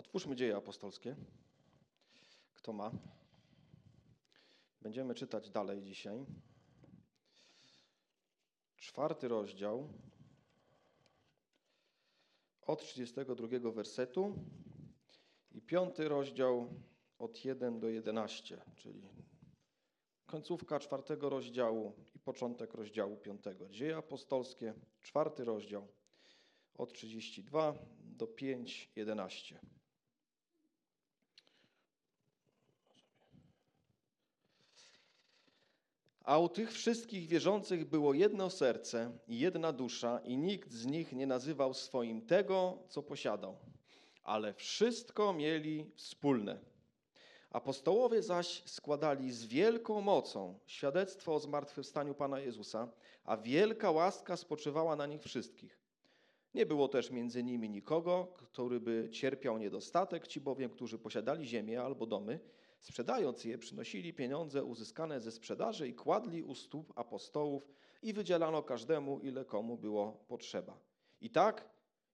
Otwórzmy dzieje apostolskie. Kto ma? Będziemy czytać dalej dzisiaj. Czwarty rozdział od 32 wersetu i piąty rozdział od 1 do 11, czyli końcówka czwartego rozdziału i początek rozdziału piątego. Dzieje apostolskie, czwarty rozdział od 32 do 5, 11. A u tych wszystkich wierzących było jedno serce i jedna dusza, i nikt z nich nie nazywał swoim tego, co posiadał, ale wszystko mieli wspólne. Apostołowie zaś składali z wielką mocą świadectwo o zmartwychwstaniu Pana Jezusa, a wielka łaska spoczywała na nich wszystkich. Nie było też między nimi nikogo, który by cierpiał niedostatek, ci bowiem, którzy posiadali ziemię albo domy, Sprzedając je, przynosili pieniądze uzyskane ze sprzedaży i kładli u stóp apostołów i wydzielano każdemu, ile komu było potrzeba. I tak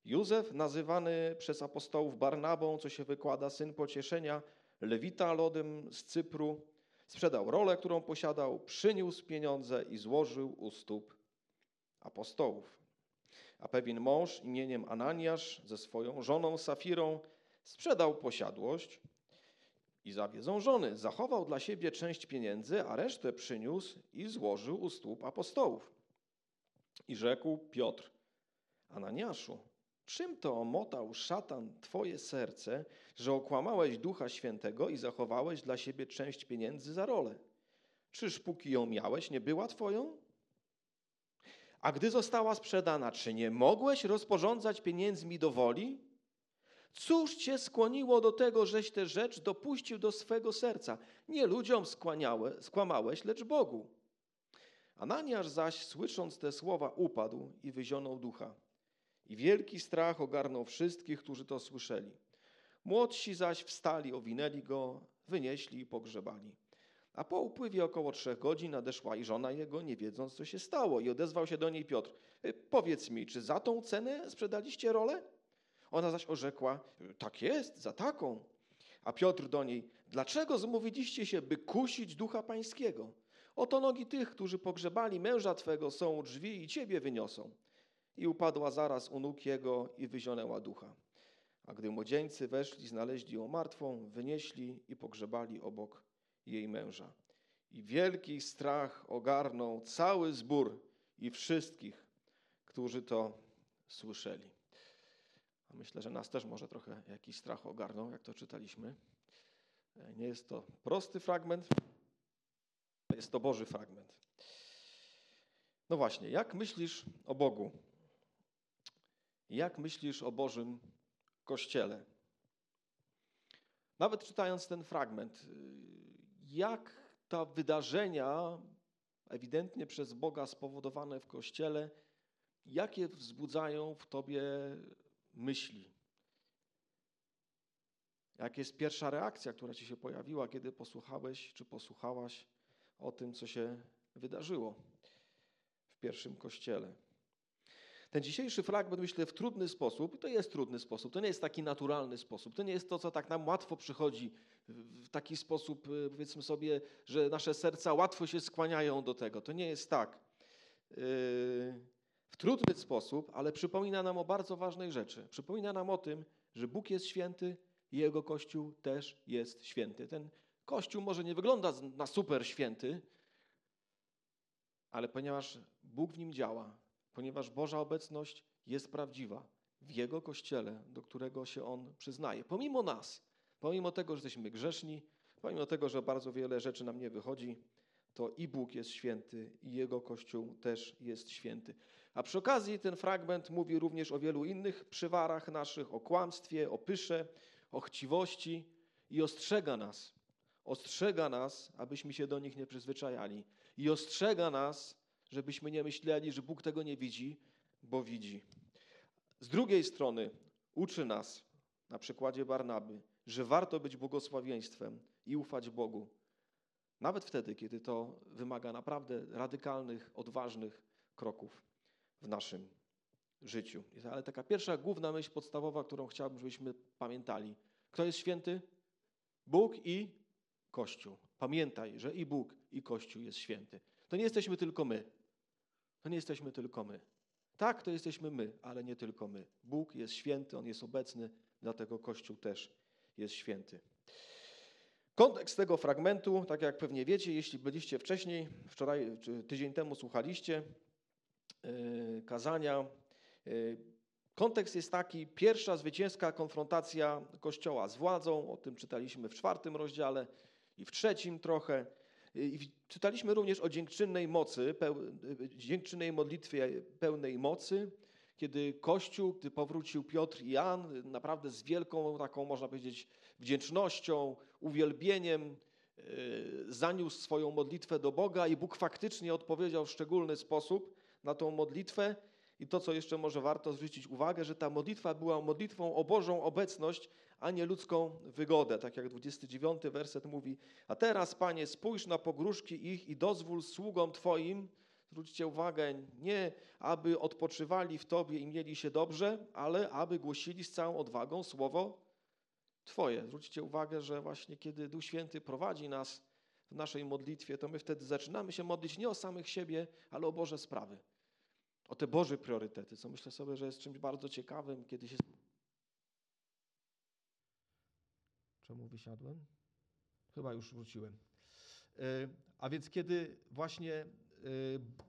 Józef, nazywany przez apostołów Barnabą, co się wykłada, syn pocieszenia, lewita lodem z Cypru, sprzedał rolę, którą posiadał, przyniósł pieniądze i złożył u stóp apostołów. A pewien mąż imieniem Ananiasz ze swoją żoną Safirą sprzedał posiadłość – i zawiedzą. Zachował dla siebie część pieniędzy, a resztę przyniósł i złożył u stóp apostołów. I rzekł Piotr, Ananiaszu, czym to omotał szatan twoje serce, że okłamałeś Ducha Świętego i zachowałeś dla siebie część pieniędzy za rolę? Czyż póki ją miałeś, nie była twoją? A gdy została sprzedana, czy nie mogłeś rozporządzać pieniędzmi do woli? Cóż cię skłoniło do tego, żeś tę rzecz dopuścił do swego serca? Nie ludziom skłamałeś, lecz Bogu. Ananiasz zaś, słysząc te słowa, upadł i wyzionął ducha. I wielki strach ogarnął wszystkich, którzy to słyszeli. Młodsi zaś wstali, owinęli go, wynieśli i pogrzebali. A po upływie około trzech godzin nadeszła i żona jego, nie wiedząc, co się stało. I odezwał się do niej Piotr. Powiedz mi, czy za tą cenę sprzedaliście rolę? Ona zaś orzekła, tak jest, za taką. A Piotr do niej, dlaczego zmówiliście się, by kusić ducha pańskiego? Oto nogi tych, którzy pogrzebali męża twego są u drzwi i ciebie wyniosą. I upadła zaraz u nóg jego i wyzionęła ducha. A gdy młodzieńcy weszli, znaleźli ją martwą, wynieśli i pogrzebali obok jej męża. I wielki strach ogarnął cały zbór i wszystkich, którzy to słyszeli. Myślę, że nas też może trochę jakiś strach ogarnął, jak to czytaliśmy. E, nie jest to prosty fragment, jest to Boży fragment. No właśnie, jak myślisz o Bogu? Jak myślisz o Bożym Kościele? Nawet czytając ten fragment, y, jak ta wydarzenia, ewidentnie przez Boga spowodowane w Kościele, jakie wzbudzają w Tobie myśli. Jak jest pierwsza reakcja, która ci się pojawiła, kiedy posłuchałeś czy posłuchałaś o tym, co się wydarzyło w pierwszym kościele? Ten dzisiejszy fragment myślę w trudny sposób, to jest trudny sposób, to nie jest taki naturalny sposób, to nie jest to, co tak nam łatwo przychodzi w taki sposób, y, powiedzmy sobie, że nasze serca łatwo się skłaniają do tego. To nie jest tak. Yy, w trudny sposób, ale przypomina nam o bardzo ważnej rzeczy. Przypomina nam o tym, że Bóg jest święty i Jego Kościół też jest święty. Ten Kościół może nie wygląda na super święty, ale ponieważ Bóg w nim działa, ponieważ Boża obecność jest prawdziwa w Jego Kościele, do którego się On przyznaje, pomimo nas, pomimo tego, że jesteśmy grzeszni, pomimo tego, że bardzo wiele rzeczy nam nie wychodzi, to i Bóg jest święty, i Jego Kościół też jest święty. A przy okazji ten fragment mówi również o wielu innych przywarach naszych, o kłamstwie, o pysze, o chciwości i ostrzega nas. Ostrzega nas, abyśmy się do nich nie przyzwyczajali. I ostrzega nas, żebyśmy nie myśleli, że Bóg tego nie widzi, bo widzi. Z drugiej strony uczy nas, na przykładzie Barnaby, że warto być błogosławieństwem i ufać Bogu. Nawet wtedy, kiedy to wymaga naprawdę radykalnych, odważnych kroków w naszym życiu. Ale taka pierwsza główna myśl podstawowa, którą chciałbym, żebyśmy pamiętali. Kto jest święty? Bóg i Kościół. Pamiętaj, że i Bóg, i Kościół jest święty. To nie jesteśmy tylko my. To nie jesteśmy tylko my. Tak, to jesteśmy my, ale nie tylko my. Bóg jest święty, On jest obecny, dlatego Kościół też jest święty. Kontekst tego fragmentu, tak jak pewnie wiecie, jeśli byliście wcześniej, wczoraj czy tydzień temu słuchaliście kazania, yy, kontekst jest taki, pierwsza zwycięska konfrontacja Kościoła z władzą, o tym czytaliśmy w czwartym rozdziale i w trzecim trochę. I czytaliśmy również o dziękczynnej mocy, dziękczynnej modlitwie pełnej mocy, kiedy Kościół, gdy powrócił Piotr i Jan, naprawdę z wielką taką, można powiedzieć, wdzięcznością, uwielbieniem, zaniósł swoją modlitwę do Boga i Bóg faktycznie odpowiedział w szczególny sposób na tą modlitwę. I to, co jeszcze może warto zwrócić uwagę, że ta modlitwa była modlitwą o Bożą obecność, a nie ludzką wygodę. Tak jak 29 werset mówi, a teraz, Panie, spójrz na pogróżki ich i dozwól sługom Twoim, zwróćcie uwagę, nie aby odpoczywali w Tobie i mieli się dobrze, ale aby głosili z całą odwagą słowo Twoje. Zwróćcie uwagę, że właśnie kiedy Duch Święty prowadzi nas w naszej modlitwie, to my wtedy zaczynamy się modlić nie o samych siebie, ale o Boże sprawy. O te Boże priorytety, co myślę sobie, że jest czymś bardzo ciekawym, kiedy się Czemu wysiadłem? Chyba już wróciłem. E, a więc kiedy właśnie e,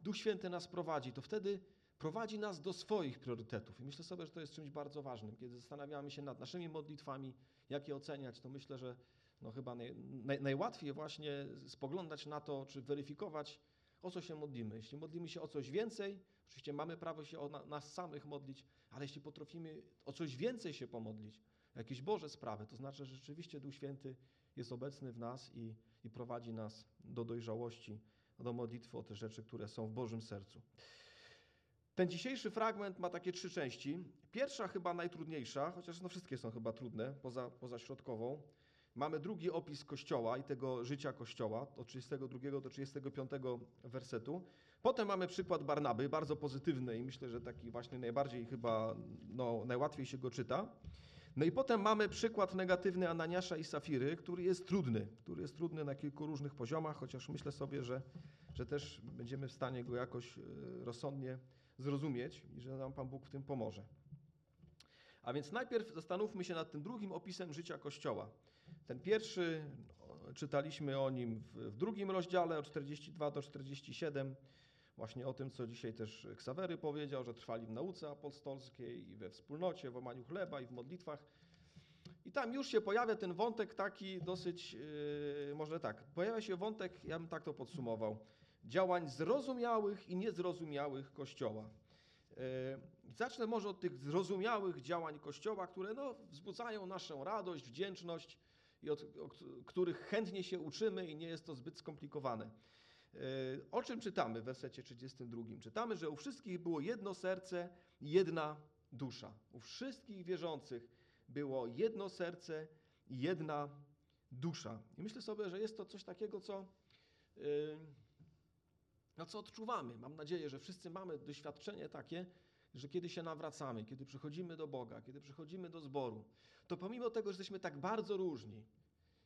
Duch Święty nas prowadzi, to wtedy prowadzi nas do swoich priorytetów. I myślę sobie, że to jest czymś bardzo ważnym. Kiedy zastanawiamy się nad naszymi modlitwami, jak je oceniać, to myślę, że no chyba naj, naj, najłatwiej właśnie spoglądać na to, czy weryfikować, o co się modlimy. Jeśli modlimy się o coś więcej, oczywiście mamy prawo się o na, nas samych modlić, ale jeśli potrafimy o coś więcej się pomodlić, jakieś Boże sprawy. To znaczy, że rzeczywiście Duch Święty jest obecny w nas i, i prowadzi nas do dojrzałości, do modlitwy o te rzeczy, które są w Bożym sercu. Ten dzisiejszy fragment ma takie trzy części. Pierwsza chyba najtrudniejsza, chociaż no wszystkie są chyba trudne, poza, poza środkową. Mamy drugi opis Kościoła i tego życia Kościoła, od 32 do 35 wersetu. Potem mamy przykład Barnaby, bardzo pozytywny i myślę, że taki właśnie najbardziej chyba, no, najłatwiej się go czyta. No i potem mamy przykład negatywny Ananiasza i Safiry, który jest trudny, który jest trudny na kilku różnych poziomach, chociaż myślę sobie, że, że też będziemy w stanie go jakoś e, rozsądnie zrozumieć i że nam Pan Bóg w tym pomoże. A więc najpierw zastanówmy się nad tym drugim opisem życia Kościoła. Ten pierwszy, czytaliśmy o nim w drugim rozdziale, od 42 do 47 właśnie o tym, co dzisiaj też Ksawery powiedział, że trwali w nauce apostolskiej i we wspólnocie, w łamaniu chleba i w modlitwach. I tam już się pojawia ten wątek taki dosyć, yy, może tak, pojawia się wątek, ja bym tak to podsumował, działań zrozumiałych i niezrozumiałych Kościoła. Yy, zacznę może od tych zrozumiałych działań Kościoła, które no, wzbudzają naszą radość, wdzięczność i od, których chętnie się uczymy i nie jest to zbyt skomplikowane. E, o czym czytamy w wersecie 32? Czytamy, że u wszystkich było jedno serce jedna dusza. U wszystkich wierzących było jedno serce jedna dusza. I myślę sobie, że jest to coś takiego, co, e, no, co odczuwamy. Mam nadzieję, że wszyscy mamy doświadczenie takie, że kiedy się nawracamy, kiedy przychodzimy do Boga, kiedy przychodzimy do zboru, to pomimo tego, że jesteśmy tak bardzo różni,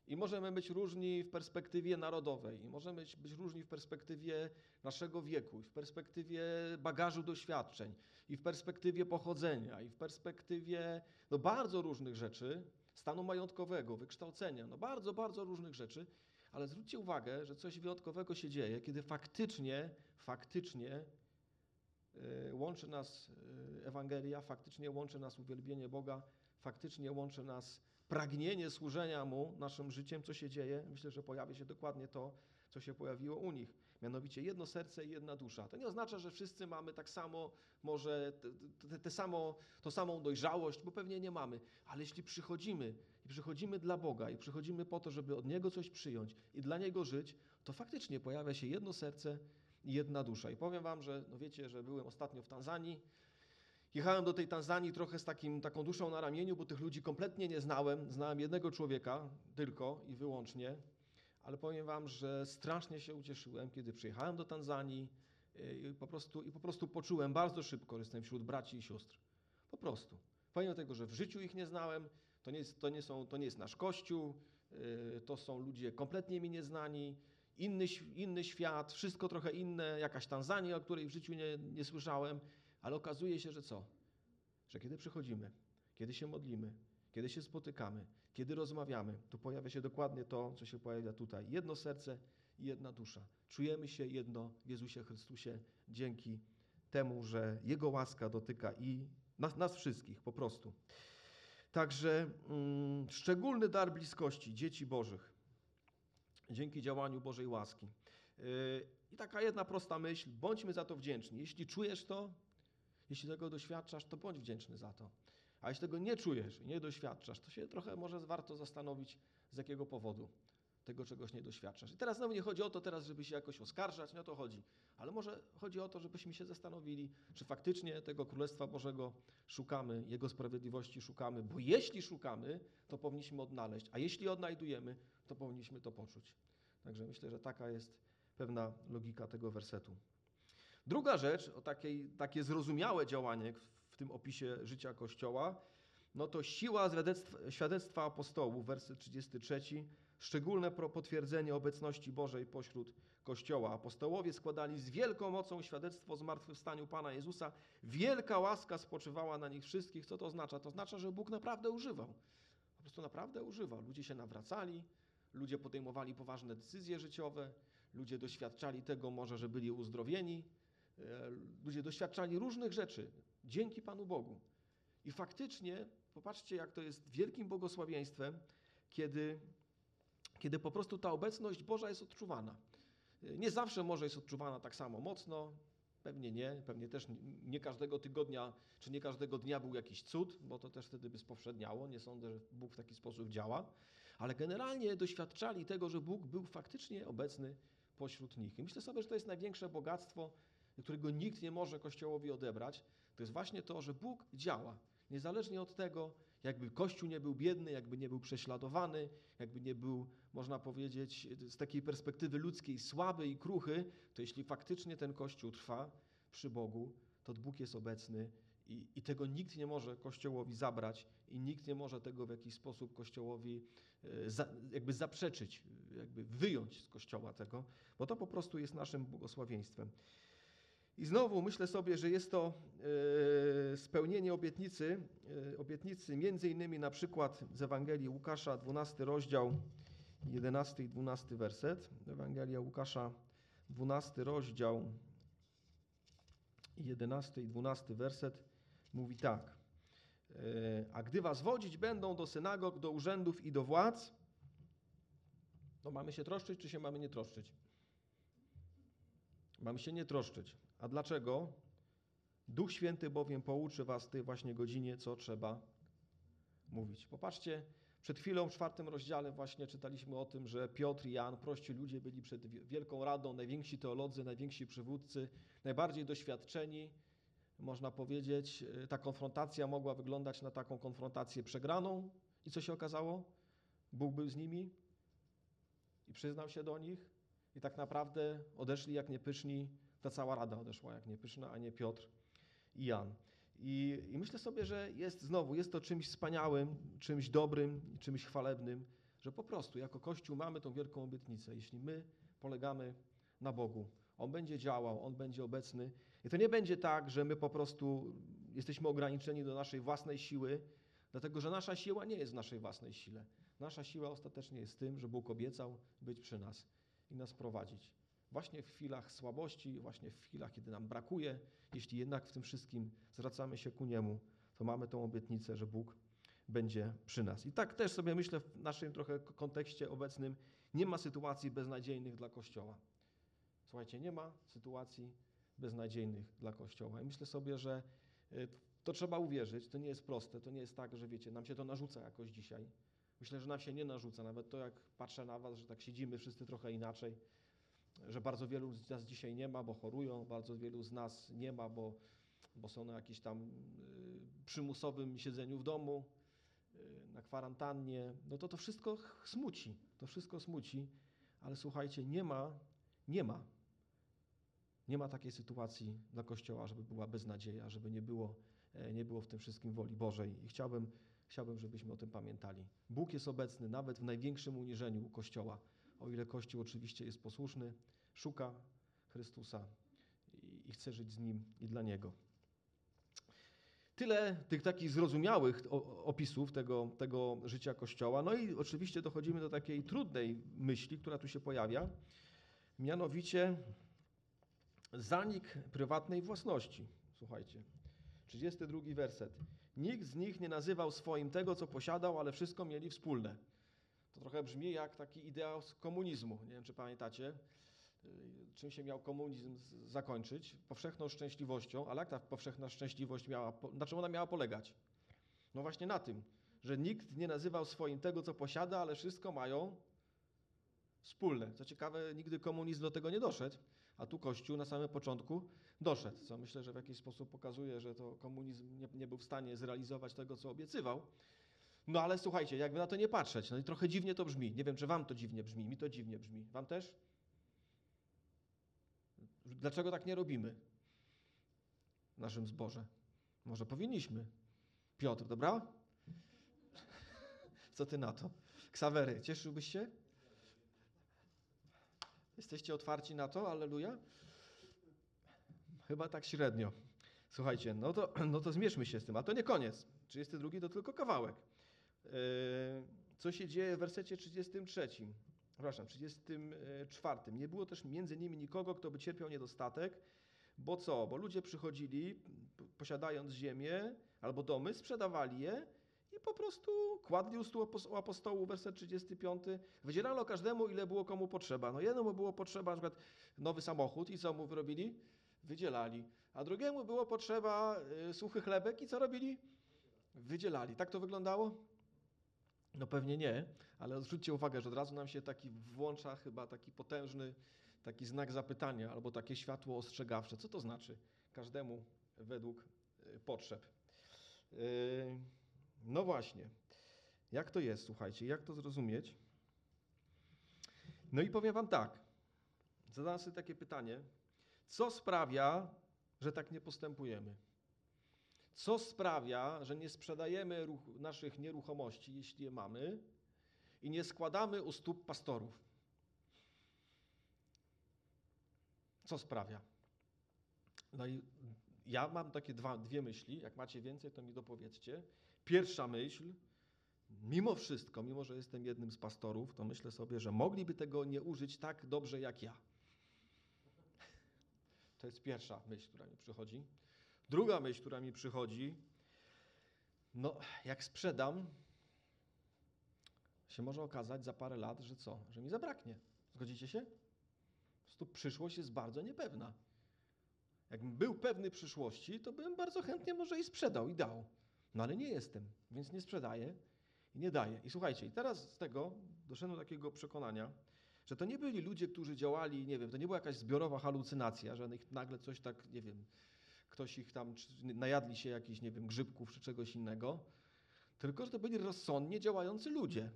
i możemy być różni w perspektywie narodowej, i możemy być, różni w perspektywie naszego wieku, i w perspektywie bagażu doświadczeń, i w perspektywie pochodzenia, i w perspektywie no, bardzo różnych rzeczy, stanu majątkowego, wykształcenia, no bardzo, bardzo różnych rzeczy, ale zwróćcie uwagę, że coś wyjątkowego się dzieje, kiedy faktycznie, faktycznie łączy nas yy, Ewangelia, faktycznie łączy nas uwielbienie Boga, faktycznie łączy nas pragnienie służenia Mu naszym życiem, co się dzieje, myślę, że pojawi się dokładnie to, co się pojawiło u nich. Mianowicie jedno serce i jedna dusza. To nie oznacza, że wszyscy mamy tak samo, może te, te, te samo, to samą dojrzałość, bo pewnie nie mamy. Ale jeśli przychodzimy i przychodzimy dla Boga i przychodzimy po to, żeby od Niego coś przyjąć i dla Niego żyć, to faktycznie pojawia się jedno serce jedna dusza. I powiem Wam, że no wiecie, że byłem ostatnio w Tanzanii Jechałem do tej Tanzanii trochę z takim, taką duszą na ramieniu, bo tych ludzi kompletnie nie znałem. Znałem jednego człowieka tylko i wyłącznie, ale powiem wam, że strasznie się ucieszyłem, kiedy przyjechałem do Tanzanii y, i po prostu, i po prostu poczułem bardzo szybko, że jestem wśród braci i sióstr. Po prostu. Pomimo tego, że w życiu ich nie znałem, To nie jest, to nie są, to nie jest nasz kościół, y, to są ludzie kompletnie mi nieznani, inny, inny świat, wszystko trochę inne, jakaś Tanzania, o której w życiu nie, nie słyszałem, ale okazuje się, że co? Że kiedy przychodzimy, kiedy się modlimy, kiedy się spotykamy, kiedy rozmawiamy, to pojawia się dokładnie to, co się pojawia tutaj. Jedno serce i jedna dusza. Czujemy się jedno w Jezusie Chrystusie dzięki temu, że Jego łaska dotyka i nas, nas wszystkich po prostu. Także mm, szczególny dar bliskości dzieci Bożych dzięki działaniu Bożej łaski. Yy, I taka jedna prosta myśl, bądźmy za to wdzięczni. Jeśli czujesz to, jeśli tego doświadczasz, to bądź wdzięczny za to. A jeśli tego nie czujesz i nie doświadczasz, to się trochę może warto zastanowić, z jakiego powodu tego czegoś nie doświadczasz. I teraz znowu nie chodzi o to teraz, żeby się jakoś oskarżać, nie o to chodzi, ale może chodzi o to, żebyśmy się zastanowili, czy faktycznie tego Królestwa Bożego szukamy, Jego sprawiedliwości szukamy, bo jeśli szukamy, to powinniśmy odnaleźć, a jeśli odnajdujemy, to powinniśmy to poczuć. Także myślę, że taka jest pewna logika tego wersetu. Druga rzecz, o takiej, takie zrozumiałe działanie w tym opisie życia Kościoła, no to siła świadectwa, świadectwa apostołów, werset 33, szczególne potwierdzenie obecności Bożej pośród Kościoła. Apostołowie składali z wielką mocą świadectwo o zmartwychwstaniu Pana Jezusa. Wielka łaska spoczywała na nich wszystkich. Co to oznacza? To oznacza, że Bóg naprawdę używał. Po prostu naprawdę używał. Ludzie się nawracali, ludzie podejmowali poważne decyzje życiowe, ludzie doświadczali tego może, że byli uzdrowieni, e, ludzie doświadczali różnych rzeczy dzięki Panu Bogu. I faktycznie, popatrzcie, jak to jest wielkim błogosławieństwem, kiedy, kiedy po prostu ta obecność Boża jest odczuwana. Nie zawsze może jest odczuwana tak samo mocno, pewnie nie, pewnie też nie każdego tygodnia, czy nie każdego dnia był jakiś cud, bo to też wtedy by spowszedniało. Nie sądzę, że Bóg w taki sposób działa, ale generalnie doświadczali tego, że Bóg był faktycznie obecny pośród nich. I myślę sobie, że to jest największe bogactwo, którego nikt nie może Kościołowi odebrać. To jest właśnie to, że Bóg działa. Niezależnie od tego, jakby Kościół nie był biedny, jakby nie był prześladowany, jakby nie był, można powiedzieć, z takiej perspektywy ludzkiej słaby i kruchy, to jeśli faktycznie ten Kościół trwa przy Bogu, to Bóg jest obecny i, i tego nikt nie może Kościołowi zabrać i nikt nie może tego w jakiś sposób Kościołowi e, za, jakby zaprzeczyć, jakby wyjąć z Kościoła tego, bo to po prostu jest naszym błogosławieństwem. I znowu myślę sobie, że jest to e, spełnienie obietnicy, e, obietnicy między innymi na przykład z Ewangelii Łukasza, 12 rozdział, 11 i 12 werset. Ewangelia Łukasza, 12 rozdział, 11 i 12 werset mówi tak. E, A gdy was wodzić będą do synagog, do urzędów i do władz, no mamy się troszczyć, czy się mamy nie troszczyć? Mamy się nie troszczyć. A dlaczego? Duch Święty bowiem pouczy was w tej właśnie godzinie, co trzeba mówić. Popatrzcie, przed chwilą w czwartym rozdziale właśnie czytaliśmy o tym, że Piotr i Jan, prości ludzie, byli przed wielką radą, najwięksi teolodzy, najwięksi przywódcy, najbardziej doświadczeni. Można powiedzieć, ta konfrontacja mogła wyglądać na taką konfrontację przegraną. I co się okazało? Bóg był z nimi i przyznał się do nich. I tak naprawdę odeszli jak niepyszni, ta cała rada odeszła jak niepyszna, a nie Piotr i Jan. I, I, myślę sobie, że jest znowu, jest to czymś wspaniałym, czymś dobrym, czymś chwalebnym, że po prostu jako Kościół mamy tą wielką obietnicę. Jeśli my polegamy na Bogu, On będzie działał, On będzie obecny. I to nie będzie tak, że my po prostu jesteśmy ograniczeni do naszej własnej siły, dlatego że nasza siła nie jest w naszej własnej sile. Nasza siła ostatecznie jest tym, że Bóg obiecał być przy nas i nas prowadzić. Właśnie w chwilach słabości, właśnie w chwilach, kiedy nam brakuje, jeśli jednak w tym wszystkim zwracamy się ku Niemu, to mamy tą obietnicę, że Bóg będzie przy nas. I tak też sobie myślę w naszym trochę kontekście obecnym, nie ma sytuacji beznadziejnych dla Kościoła. Słuchajcie, nie ma sytuacji beznadziejnych dla Kościoła. I myślę sobie, że to trzeba uwierzyć, to nie jest proste, to nie jest tak, że wiecie, nam się to narzuca jakoś dzisiaj. Myślę, że nam się nie narzuca, nawet to jak patrzę na was, że tak siedzimy wszyscy trochę inaczej, że bardzo wielu z nas dzisiaj nie ma, bo chorują, bardzo wielu z nas nie ma, bo, bo są na jakimś tam y, przymusowym siedzeniu w domu, y, na kwarantannie, no to to wszystko smuci, to wszystko smuci, ale słuchajcie, nie ma, nie ma, nie ma takiej sytuacji dla Kościoła, żeby była beznadzieja, żeby nie było, nie było w tym wszystkim woli Bożej. I chciałbym Chciałbym, żebyśmy o tym pamiętali. Bóg jest obecny nawet w największym uniżeniu Kościoła. O ile Kościół oczywiście jest posłuszny, szuka Chrystusa i, chce żyć z Nim i dla Niego. Tyle tych takich zrozumiałych opisów tego, tego życia Kościoła. No i oczywiście dochodzimy do takiej trudnej myśli, która tu się pojawia, mianowicie zanik prywatnej własności. Słuchajcie, 32 werset. Nikt z nich nie nazywał swoim tego, co posiadał, ale wszystko mieli wspólne. Trochę brzmi jak taki ideał z komunizmu. Nie wiem, czy pamiętacie, y, czym się miał komunizm zakończyć? Powszechną szczęśliwością, ale jak ta powszechna szczęśliwość miała, na czym ona miała polegać? No właśnie na tym, że nikt nie nazywał swoim tego, co posiada, ale wszystko mają wspólne. Co ciekawe, nigdy komunizm do tego nie doszedł, a tu Kościół na samym początku doszedł, co myślę, że w jakiś sposób pokazuje, że to komunizm nie, nie był w stanie zrealizować tego, co obiecywał. No ale słuchajcie, jakby na to nie patrzeć, no i trochę dziwnie to brzmi. Nie wiem, czy wam to dziwnie brzmi, mi to dziwnie brzmi. Wam też? Dlaczego tak nie robimy w naszym zborze? Może powinniśmy. Piotr, dobra? Co ty na to? Ksawery, cieszyłbyś się? Jesteście otwarci na to? Alleluja? Chyba tak średnio. Słuchajcie, no to, no to zmierzmy się z tym, a to nie koniec. 32 to tylko kawałek. Yy, co się dzieje w wersecie 33? Przepraszam, 34. Nie było też między nimi nikogo, kto by cierpiał niedostatek, bo co? Bo ludzie przychodzili, posiadając ziemię albo domy, sprzedawali je i po prostu kładli u stół apostołu, werset 35. Wydzierano każdemu, ile było komu potrzeba. No jednemu było potrzeba na przykład nowy samochód i co mu wyrobili? Wydzielali. A drugiemu było potrzeba y, suchy chlebek i co robili? Wydzielali. Tak to wyglądało? No pewnie nie, ale zwróćcie uwagę, że od razu nam się taki włącza chyba taki potężny taki znak zapytania albo takie światło ostrzegawcze. Co to znaczy? Każdemu według y, potrzeb. Y, no właśnie. Jak to jest, słuchajcie, jak to zrozumieć? No i powiem wam tak. Zadam sobie takie pytanie. Co sprawia, że tak nie postępujemy? Co sprawia, że nie sprzedajemy naszych nieruchomości, jeśli je mamy, i nie składamy u stóp pastorów? Co sprawia? No i ja mam takie dwa, dwie myśli. Jak macie więcej, to mi dopowiedzcie. Pierwsza myśl, mimo wszystko, mimo że jestem jednym z pastorów, to myślę sobie, że mogliby tego nie użyć tak dobrze jak ja. To jest pierwsza myśl, która mi przychodzi. Druga myśl, która mi przychodzi, no jak sprzedam, się może okazać za parę lat, że co? Że mi zabraknie. Zgodzicie się? Po prostu przyszłość jest bardzo niepewna. Jakbym był pewny przyszłości, to bym bardzo chętnie może i sprzedał i dał. No ale nie jestem, więc nie sprzedaję i nie daję. I słuchajcie, i teraz z tego doszedłem do takiego przekonania, że to nie byli ludzie, którzy działali, nie wiem, to nie była jakaś zbiorowa halucynacja, że ich nagle coś tak, nie wiem, ktoś ich tam, najadli się jakichś, nie wiem, grzybków czy czegoś innego, tylko że to byli rozsądnie działający ludzie.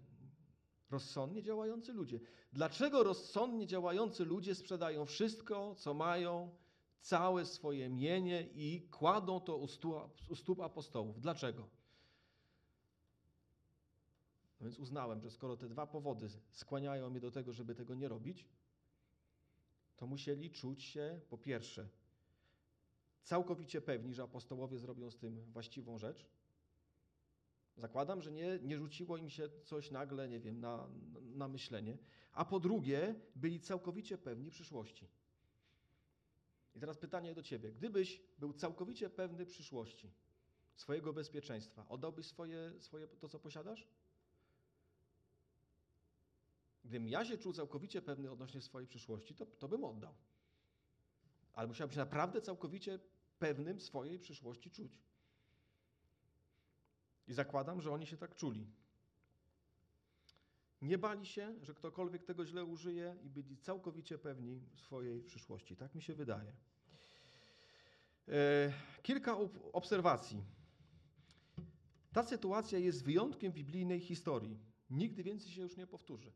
Rozsądnie działający ludzie. Dlaczego rozsądnie działający ludzie sprzedają wszystko, co mają, całe swoje mienie i kładą to u stóp, u stóp apostołów? Dlaczego? No więc uznałem, że skoro te dwa powody skłaniają mnie do tego, żeby tego nie robić, to musieli czuć się po pierwsze całkowicie pewni, że apostołowie zrobią z tym właściwą rzecz. Zakładam, że nie, nie rzuciło im się coś nagle, nie wiem, na, na myślenie. A po drugie, byli całkowicie pewni przyszłości. I teraz pytanie do ciebie. Gdybyś był całkowicie pewny przyszłości, swojego bezpieczeństwa, oddałbyś swoje, swoje to, co posiadasz? Gdybym ja się czuł całkowicie pewny odnośnie swojej przyszłości, to, to bym oddał. Ale musiałbym się naprawdę całkowicie pewnym swojej przyszłości czuć. I zakładam, że oni się tak czuli. Nie bali się, że ktokolwiek tego źle użyje i byli całkowicie pewni swojej przyszłości. Tak mi się wydaje. E, kilka obserwacji. Ta sytuacja jest wyjątkiem biblijnej historii. Nigdy więcej się już nie powtórzy.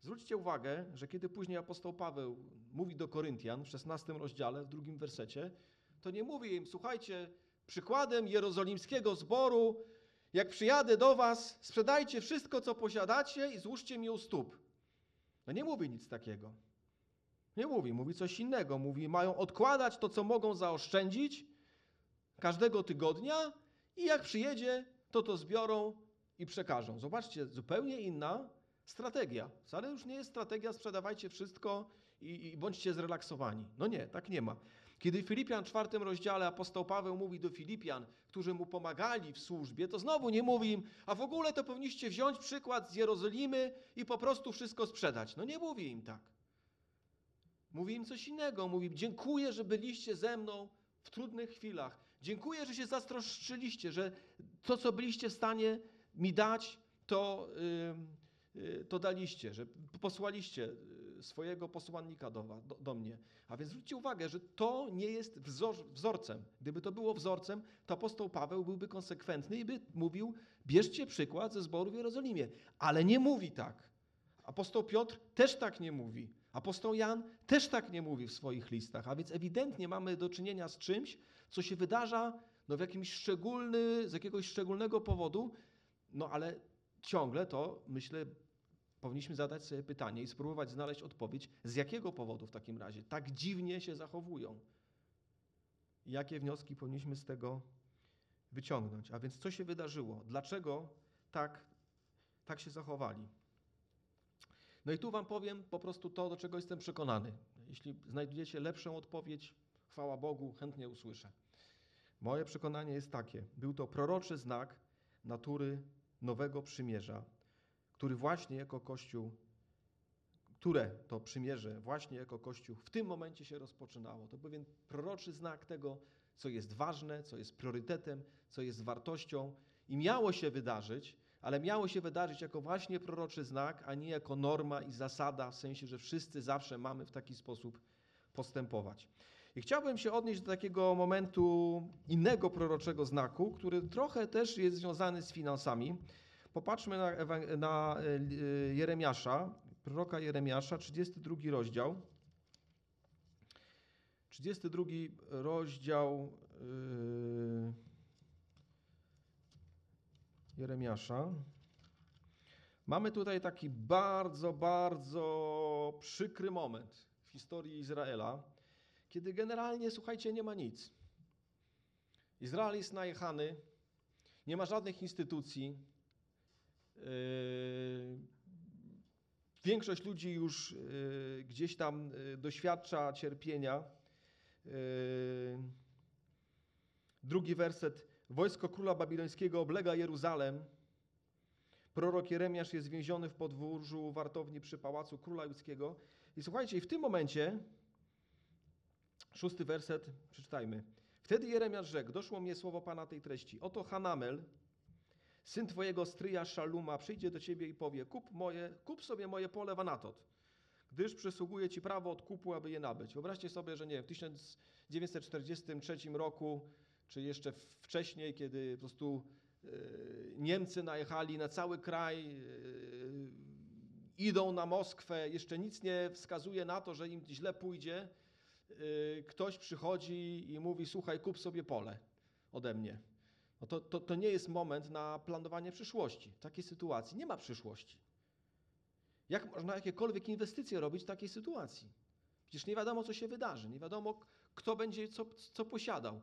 Zwróćcie uwagę, że kiedy później apostoł Paweł mówi do Koryntian w 16 rozdziale, w drugim wersecie, to nie mówi im, słuchajcie, przykładem jerozolimskiego zboru jak przyjadę do was, sprzedajcie wszystko, co posiadacie i złóżcie mi u stóp. No nie mówi nic takiego. Nie mówi, mówi coś innego. Mówi, mają odkładać to, co mogą zaoszczędzić każdego tygodnia i jak przyjedzie, to to zbiorą i przekażą. Zobaczcie, zupełnie inna strategia. Wcale już nie jest strategia sprzedawajcie wszystko i, i bądźcie zrelaksowani. No nie, tak nie ma. Kiedy w Filipian czwartym rozdziale apostoł Paweł mówi do Filipian, którzy mu pomagali w służbie, to znowu nie mówi im, a w ogóle to powinniście wziąć przykład z Jerozolimy i po prostu wszystko sprzedać. No nie mówi im tak. Mówi im coś innego. Mówi, dziękuję, że byliście ze mną w trudnych chwilach. Dziękuję, że się zatroszczyliście, że to, co byliście w stanie mi dać, to, yy, yy, to daliście, że posłaliście swojego posłannika do, do, do, mnie. A więc zwróćcie uwagę, że to nie jest wzor, wzorcem. Gdyby to było wzorcem, to apostoł Paweł byłby konsekwentny i by mówił, bierzcie przykład ze zboru w Jerozolimie. Ale nie mówi tak. Apostoł Piotr też tak nie mówi. Apostoł Jan też tak nie mówi w swoich listach. A więc ewidentnie mamy do czynienia z czymś, co się wydarza no, w jakimś szczególny, z jakiegoś szczególnego powodu, no ale ciągle to, myślę, powinniśmy zadać sobie pytanie i spróbować znaleźć odpowiedź, z jakiego powodu w takim razie tak dziwnie się zachowują. Jakie wnioski powinniśmy z tego wyciągnąć? A więc co się wydarzyło? Dlaczego tak, tak się zachowali? No i tu Wam powiem po prostu to, do czego jestem przekonany. Jeśli znajdziecie lepszą odpowiedź, chwała Bogu, chętnie usłyszę. Moje przekonanie jest takie: był to proroczy znak natury nowego przymierza, który właśnie jako Kościół, które to przymierze właśnie jako Kościół w tym momencie się rozpoczynało. To pewien proroczy znak tego, co jest ważne, co jest priorytetem, co jest wartością i miało się wydarzyć, ale miało się wydarzyć jako właśnie proroczy znak, a nie jako norma i zasada, w sensie, że wszyscy zawsze mamy w taki sposób postępować. I chciałbym się odnieść do takiego momentu innego proroczego znaku, który trochę też jest związany z finansami. Popatrzmy na, na e, Jeremiasza, proroka Jeremiasza, 32 rozdział. 32 rozdział yy, Jeremiasza. Mamy tutaj taki bardzo, bardzo przykry moment w historii Izraela, kiedy generalnie, słuchajcie, nie ma nic. Izrael jest najechany, nie ma żadnych instytucji, większość ludzi już yy, gdzieś tam yy, doświadcza cierpienia. Drugi werset. Wojsko króla babilońskiego oblega Jeruzalem. Prorok Jeremiasz jest więziony w podwórzu wartowni przy pałacu króla judzkiego. I słuchajcie, w tym momencie, szósty werset, przeczytajmy. Wtedy Jeremiasz rzekł, doszło mnie słowo Pana tej treści. Oto Hanamel, syn twojego stryja Szaluma przyjdzie do ciebie i powie, kup, moje, kup sobie moje pole w Anatot, gdyż przysługuje ci prawo odkupu, aby je nabyć. Wyobraźcie sobie, że nie w 1943 roku, czy jeszcze wcześniej, kiedy po prostu e, Niemcy najechali na cały kraj, e, idą na Moskwę, jeszcze nic nie wskazuje na to, że im źle pójdzie, e, ktoś przychodzi i mówi, słuchaj, kup sobie pole ode mnie no to, to, to nie jest moment na planowanie przyszłości. W takiej sytuacji nie ma przyszłości. Jak można jakiekolwiek inwestycje robić w takiej sytuacji? Przecież nie wiadomo, co się wydarzy, nie wiadomo, kto będzie co, co posiadał.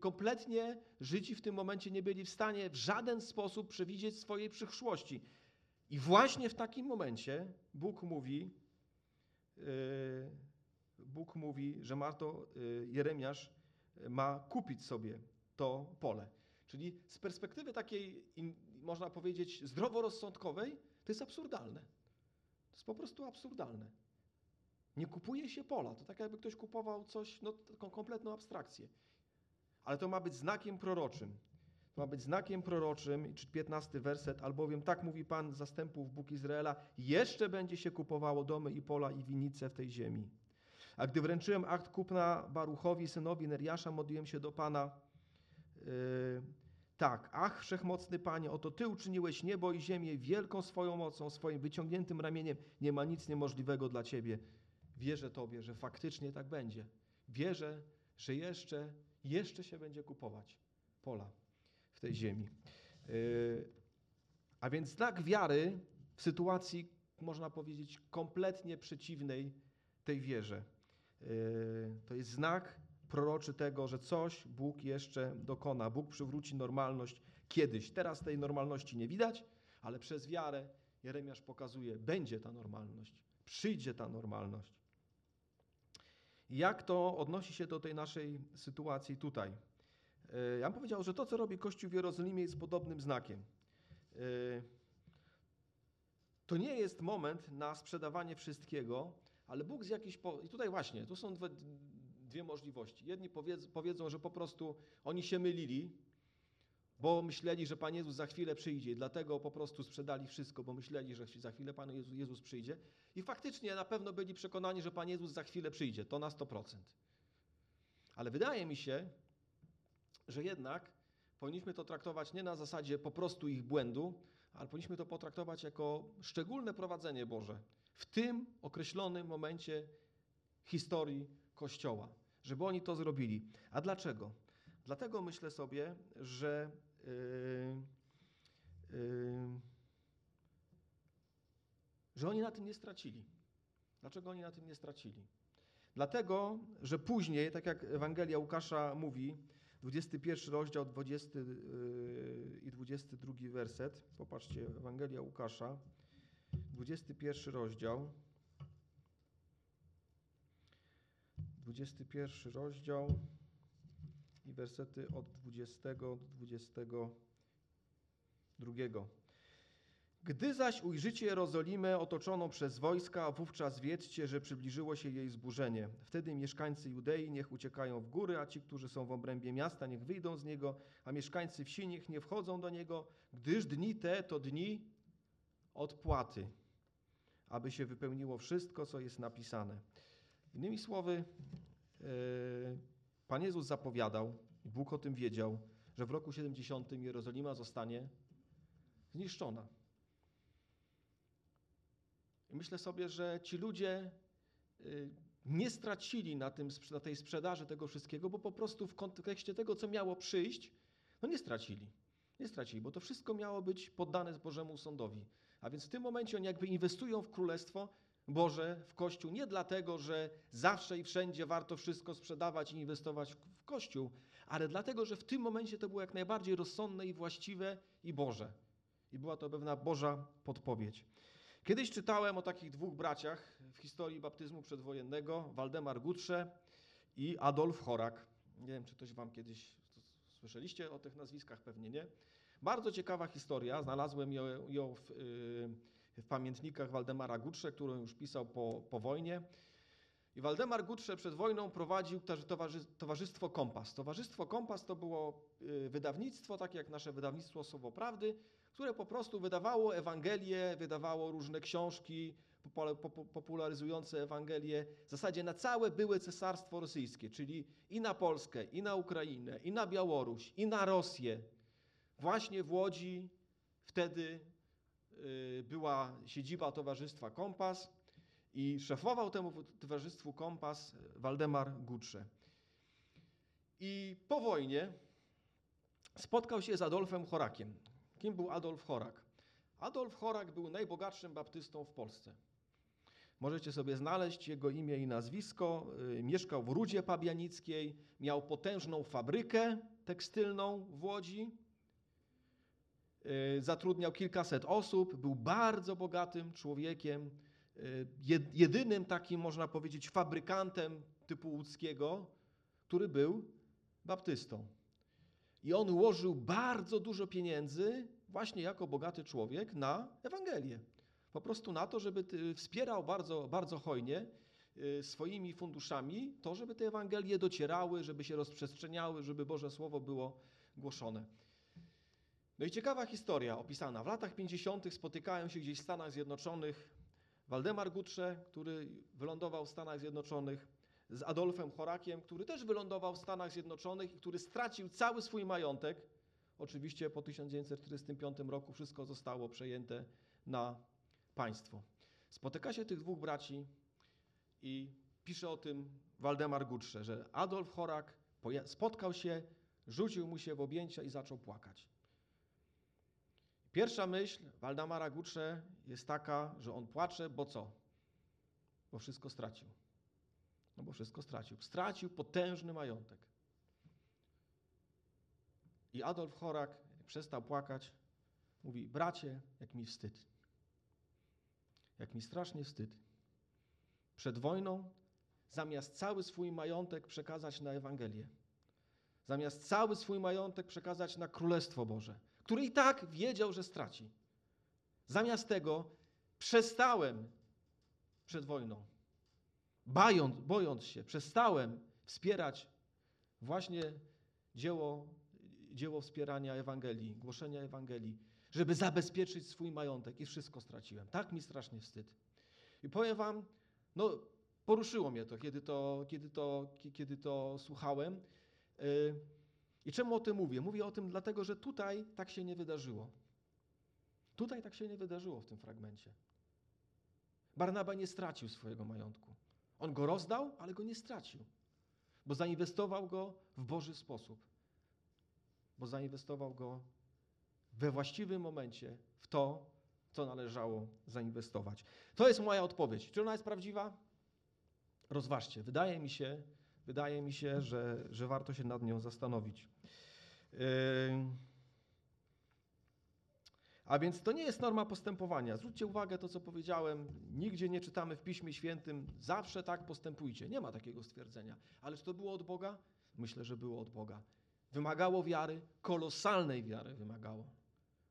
Kompletnie Żydzi w tym momencie nie byli w stanie w żaden sposób przewidzieć swojej przyszłości. I właśnie w takim momencie Bóg mówi, yy, Bóg mówi, że ma to, yy, Jeremiasz ma kupić sobie to pole. Czyli z perspektywy takiej, można powiedzieć, zdroworozsądkowej, to jest absurdalne. To jest po prostu absurdalne. Nie kupuje się pola. To tak jakby ktoś kupował coś, no taką kompletną abstrakcję. Ale to ma być znakiem proroczym. To ma być znakiem proroczym, czy 15 werset, albowiem tak mówi Pan zastępów Bóg Izraela, jeszcze będzie się kupowało domy i pola i winice w tej ziemi. A gdy wręczyłem akt kupna Baruchowi, synowi Neriasza, modliłem się do Pana, yy, tak, ach, wszechmocny Panie, oto Ty uczyniłeś niebo i ziemię wielką swoją mocą, swoim wyciągniętym ramieniem. Nie ma nic niemożliwego dla Ciebie. Wierzę Tobie, że faktycznie tak będzie. Wierzę, że jeszcze, jeszcze się będzie kupować pola w tej ziemi. Yy, A więc znak wiary w sytuacji, można powiedzieć, kompletnie przeciwnej tej wierze. Yy, To jest znak proroczy tego, że coś Bóg jeszcze dokona. Bóg przywróci normalność kiedyś. Teraz tej normalności nie widać, ale przez wiarę Jeremiasz pokazuje, będzie ta normalność, przyjdzie ta normalność. Jak to odnosi się do tej naszej sytuacji tutaj? Yy, Ja bym powiedział, że to, co robi Kościół w Jerozolimie, jest podobnym znakiem. Yy, To nie jest moment na sprzedawanie wszystkiego, ale Bóg z jakiejś. Po... I tutaj właśnie, tu są dwie, dwie możliwości. Jedni powiedz, powiedzą, że po prostu oni się mylili, bo myśleli, że Pan Jezus za chwilę przyjdzie dlatego po prostu sprzedali wszystko, bo myśleli, że za chwilę Pan Jezus, Jezus przyjdzie. I faktycznie na pewno byli przekonani, że Pan Jezus za chwilę przyjdzie, to na 100%. Ale wydaje mi się, że jednak powinniśmy to traktować nie na zasadzie po prostu ich błędu, ale powinniśmy to potraktować jako szczególne prowadzenie Boże w tym określonym momencie historii Kościoła, żeby oni to zrobili. A dlaczego? Dlatego myślę sobie, że yy, yy, że oni na tym nie stracili. Dlaczego oni na tym nie stracili? Dlatego, że później, tak jak Ewangelia Łukasza mówi, 21 rozdział 20 yy, i 22 werset. Popatrzcie, Ewangelia Łukasza, 21 rozdział. 21 rozdział i wersety od 20 do 22. Gdy zaś ujrzycie Jerozolimę otoczoną przez wojska, wówczas wiedzcie, że przybliżyło się jej zburzenie. Wtedy mieszkańcy Judei niech uciekają w góry, a ci, którzy są w obrębie miasta, niech wyjdą z niego, a mieszkańcy wsi niech nie wchodzą do niego, gdyż dni te to dni odpłaty, aby się wypełniło wszystko, co jest napisane. Innymi słowy, yy, Pan Jezus zapowiadał, i Bóg o tym wiedział, że w roku 70 Jerozolima zostanie zniszczona. I myślę sobie, że ci ludzie y, nie stracili na, tym, na tej sprzedaży tego wszystkiego, bo po prostu w kontekście tego, co miało przyjść, no nie stracili. Nie stracili, bo to wszystko miało być poddane Bożemu sądowi. A więc w tym momencie oni jakby inwestują w Królestwo Boże, w Kościół, nie dlatego, że zawsze i wszędzie warto wszystko sprzedawać i inwestować w Kościół, ale dlatego, że w tym momencie to było jak najbardziej rozsądne i właściwe i Boże. I była to pewna Boża podpowiedź. Kiedyś czytałem o takich dwóch braciach w historii baptyzmu przedwojennego, Waldemar Gutrze i Adolf Chorak. Nie wiem, czy ktoś wam kiedyś słyszeliście o tych nazwiskach, pewnie nie. Bardzo ciekawa historia, znalazłem ją, w, yy, w, pamiętnikach Waldemara Gutrze, którą już pisał po, po wojnie. I Waldemar Gutrze przed wojną prowadził towarzy, Towarzystwo Kompas. Towarzystwo Kompas to było yy, wydawnictwo, takie jak nasze wydawnictwo Słowo Prawdy, które po prostu wydawało Ewangelię, wydawało różne książki popularyzujące Ewangelię w zasadzie na całe byłe cesarstwo rosyjskie, czyli i na Polskę, i na Ukrainę, i na Białoruś, i na Rosję. Właśnie w Łodzi wtedy była siedziba Towarzystwa Kompas i szefował temu Towarzystwu Kompas Waldemar Gutrze. I po wojnie spotkał się z Adolfem Chorakiem. Kim był Adolf Chorak? Adolf Chorak był najbogatszym baptystą w Polsce. Możecie sobie znaleźć jego imię i nazwisko. Mieszkał w Rudzie Pabianickiej, miał potężną fabrykę tekstylną w Łodzi. Zatrudniał kilkaset osób, był bardzo bogatym człowiekiem, jedynym takim, można powiedzieć, fabrykantem typu łódzkiego, który był baptystą. I on ułożył bardzo dużo pieniędzy, właśnie jako bogaty człowiek, na Ewangelię. Po prostu na to, żeby wspierał bardzo, bardzo hojnie swoimi funduszami to, żeby te Ewangelie docierały, żeby się rozprzestrzeniały, żeby Boże Słowo było głoszone. No i ciekawa historia opisana. W latach 50. spotykałem się gdzieś w Stanach Zjednoczonych Waldemar Gutrze, który wylądował w Stanach Zjednoczonych, z Adolfem Chorakiem, który też wylądował w Stanach Zjednoczonych i który stracił cały swój majątek. Oczywiście po 1945 roku wszystko zostało przejęte na państwo. Spotyka się tych dwóch braci i pisze o tym Waldemar Gutrze, że Adolf Chorak spotkał się, rzucił mu się w objęcia i zaczął płakać. Pierwsza myśl Waldemara Gucze jest taka, że on płacze, bo co? Bo wszystko stracił. No bo wszystko stracił. Stracił potężny majątek. I Adolf Chorak przestał płakać. Mówi, bracie, jak mi wstyd. Jak mi strasznie wstyd. Przed wojną, zamiast cały swój majątek przekazać na Ewangelię, zamiast cały swój majątek przekazać na Królestwo Boże, który i tak wiedział, że straci. Zamiast tego przestałem przed wojną, bając, bojąc się, przestałem wspierać właśnie dzieło, dzieło wspierania Ewangelii, głoszenia Ewangelii, żeby zabezpieczyć swój majątek i wszystko straciłem. Tak mi strasznie wstyd. I powiem wam, no poruszyło mnie to, kiedy to, kiedy to, kiedy to słuchałem. Yy, I czemu o tym mówię? Mówię o tym dlatego, że tutaj tak się nie wydarzyło. Tutaj tak się nie wydarzyło w tym fragmencie. Barnaba nie stracił swojego majątku. On go rozdał, ale go nie stracił, bo zainwestował go w Boży sposób. Bo zainwestował go we właściwym momencie w to, co należało zainwestować. To jest moja odpowiedź. Czy ona jest prawdziwa? Rozważcie. Wydaje mi się, wydaje mi się, że, że warto się nad nią zastanowić. Yy... A więc to nie jest norma postępowania. Zwróćcie uwagę to, co powiedziałem. Nigdzie nie czytamy w Piśmie Świętym, zawsze tak postępujcie. Nie ma takiego stwierdzenia. Ale czy to było od Boga? Myślę, że było od Boga. Wymagało wiary, kolosalnej wiary wymagało.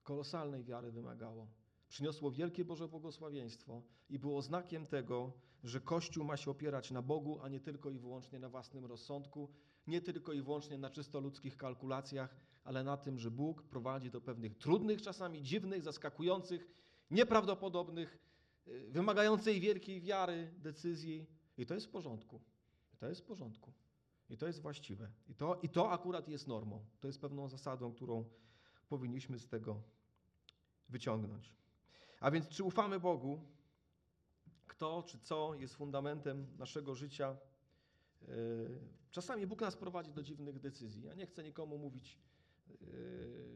Kolosalnej wiary wymagało. Przyniosło wielkie Boże błogosławieństwo i było znakiem tego, że Kościół ma się opierać na Bogu, a nie tylko i wyłącznie na własnym rozsądku, nie tylko i wyłącznie na czysto ludzkich kalkulacjach, ale na tym, że Bóg prowadzi do pewnych trudnych, czasami dziwnych, zaskakujących, nieprawdopodobnych, wymagającej wielkiej wiary decyzji. I to jest w porządku. I to jest w porządku. I to jest właściwe. I to, I to akurat jest normą. To jest pewną zasadą, którą powinniśmy z tego wyciągnąć. A więc, czy ufamy Bogu? Kto czy co jest fundamentem naszego życia? Czasami Bóg nas prowadzi do dziwnych decyzji. Ja nie chcę nikomu mówić,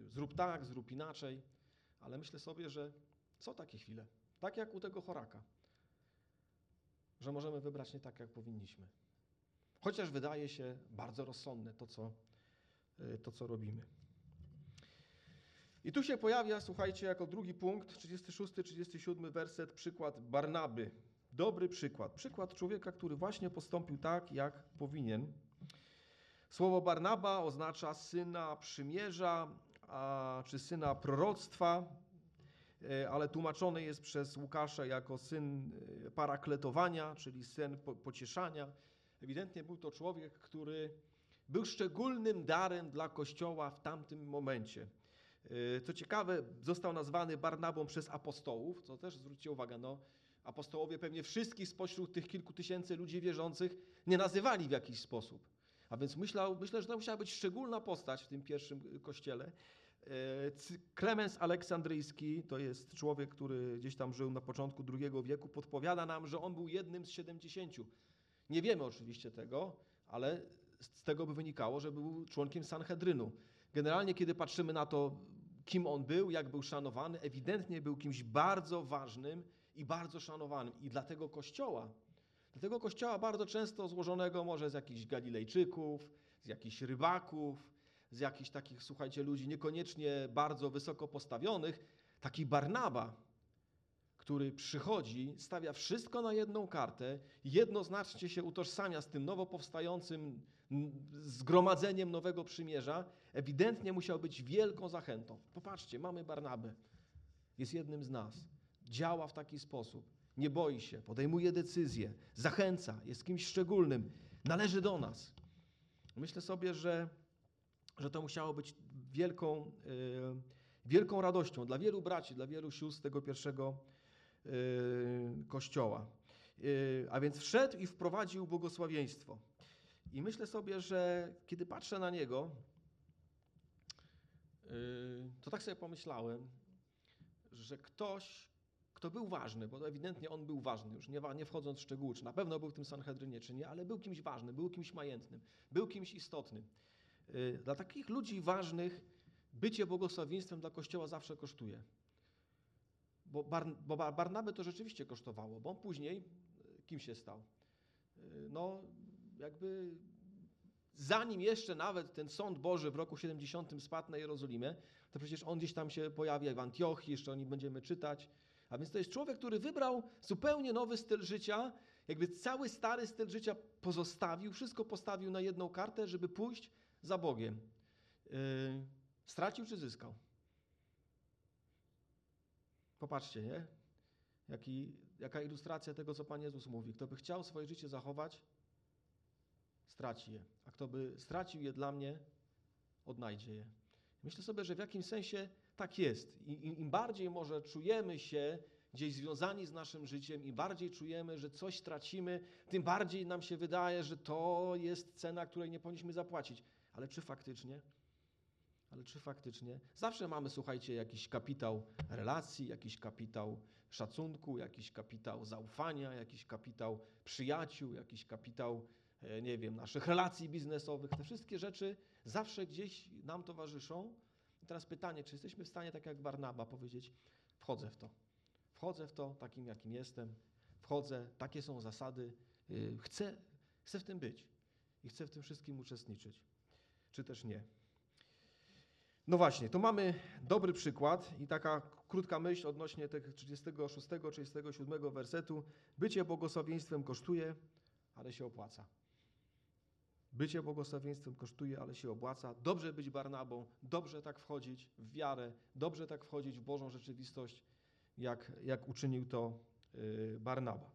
zrób tak, zrób inaczej, ale myślę sobie, że są takie chwile, tak jak u tego choraka, że możemy wybrać nie tak, jak powinniśmy. Chociaż wydaje się bardzo rozsądne to, co, to, co robimy. I tu się pojawia, słuchajcie, jako drugi punkt, 36-37 werset, przykład Barnaby. Dobry przykład. Przykład człowieka, który właśnie postąpił tak, jak powinien. Słowo Barnaba oznacza syna przymierza, a, czy syna proroctwa, ale tłumaczony jest przez Łukasza jako syn parakletowania, czyli syn pocieszania. Ewidentnie był to człowiek, który był szczególnym darem dla Kościoła w tamtym momencie. Co ciekawe, został nazwany Barnabą przez apostołów, co też zwróćcie uwagę, no, apostołowie pewnie wszystkich spośród tych kilku tysięcy ludzi wierzących nie nazywali w jakiś sposób. A więc myślał, myślę, że to musiała być szczególna postać w tym pierwszym kościele. Klemens Aleksandryjski to jest człowiek, który gdzieś tam żył na początku II wieku, podpowiada nam, że on był jednym z 70. Nie wiemy oczywiście tego, ale z tego by wynikało, że był członkiem Sanhedrynu. Generalnie, kiedy patrzymy na to, kim on był, jak był szanowany, ewidentnie był kimś bardzo ważnym i bardzo szanowanym. I dla tego kościoła, dla tego kościoła bardzo często złożonego może z jakichś Galilejczyków, z jakichś rybaków, z jakichś takich, słuchajcie, ludzi niekoniecznie bardzo wysoko postawionych, taki Barnaba, który przychodzi, stawia wszystko na jedną kartę, jednoznacznie się utożsamia z tym nowo powstającym zgromadzeniem nowego przymierza, ewidentnie musiał być wielką zachętą. Popatrzcie, mamy Barnabę, jest jednym z nas, działa w taki sposób, nie boi się, podejmuje decyzje, zachęca, jest kimś szczególnym, należy do nas. Myślę sobie, że, że to musiało być wielką, yy, wielką radością dla wielu braci, dla wielu sióstr tego pierwszego yy, kościoła. Yy, a więc wszedł i wprowadził błogosławieństwo. I myślę sobie, że kiedy patrzę na niego, to tak sobie pomyślałem, że ktoś, kto był ważny, bo ewidentnie on był ważny, już nie, nie wchodząc w szczegóły, czy na pewno był w tym Sanhedrynie, czy nie, ale był kimś ważnym, był kimś majętnym, był kimś istotnym. Dla takich ludzi ważnych bycie błogosławieństwem dla Kościoła zawsze kosztuje. Bo, Bar, bo Bar- Barnabę to rzeczywiście kosztowało, bo on później e, kim się stał? No, jakby zanim jeszcze nawet ten sąd Boży w roku 70 spadł na Jerozolimę, to przecież on gdzieś tam się pojawia w Antiochii, jeszcze o nim będziemy czytać. A więc to jest człowiek, który wybrał zupełnie nowy styl życia, jakby cały stary styl życia pozostawił, wszystko postawił na jedną kartę, żeby pójść za Bogiem. Yy, stracił czy zyskał? Popatrzcie, nie? Jaki, jaka ilustracja tego, co Pan Jezus mówi. Kto by chciał swoje życie zachować, straci je. A kto by stracił je dla mnie, odnajdzie je. Myślę sobie, że w jakimś sensie tak jest. I, im, bardziej może czujemy się gdzieś związani z naszym życiem, im bardziej czujemy, że coś tracimy, tym bardziej nam się wydaje, że to jest cena, której nie powinniśmy zapłacić. Ale czy faktycznie? Ale czy faktycznie? Zawsze mamy, słuchajcie, jakiś kapitał relacji, jakiś kapitał szacunku, jakiś kapitał zaufania, jakiś kapitał przyjaciół, jakiś kapitał, nie wiem, naszych relacji biznesowych. Te wszystkie rzeczy zawsze gdzieś nam towarzyszą. I teraz pytanie, czy jesteśmy w stanie, tak jak Barnaba, powiedzieć: Wchodzę w to. Wchodzę w to takim, jakim jestem. Wchodzę, takie są zasady. y, Chcę, chcę w tym być i chcę w tym wszystkim uczestniczyć. Czy też nie. No właśnie, to mamy dobry przykład i taka krótka myśl odnośnie tych 36-37 wersetu. Bycie błogosławieństwem kosztuje, ale się opłaca. Bycie błogosławieństwem kosztuje, ale się opłaca. Dobrze być Barnabą, dobrze tak wchodzić w wiarę, dobrze tak wchodzić w Bożą rzeczywistość, jak, jak uczynił to yy, Barnaba.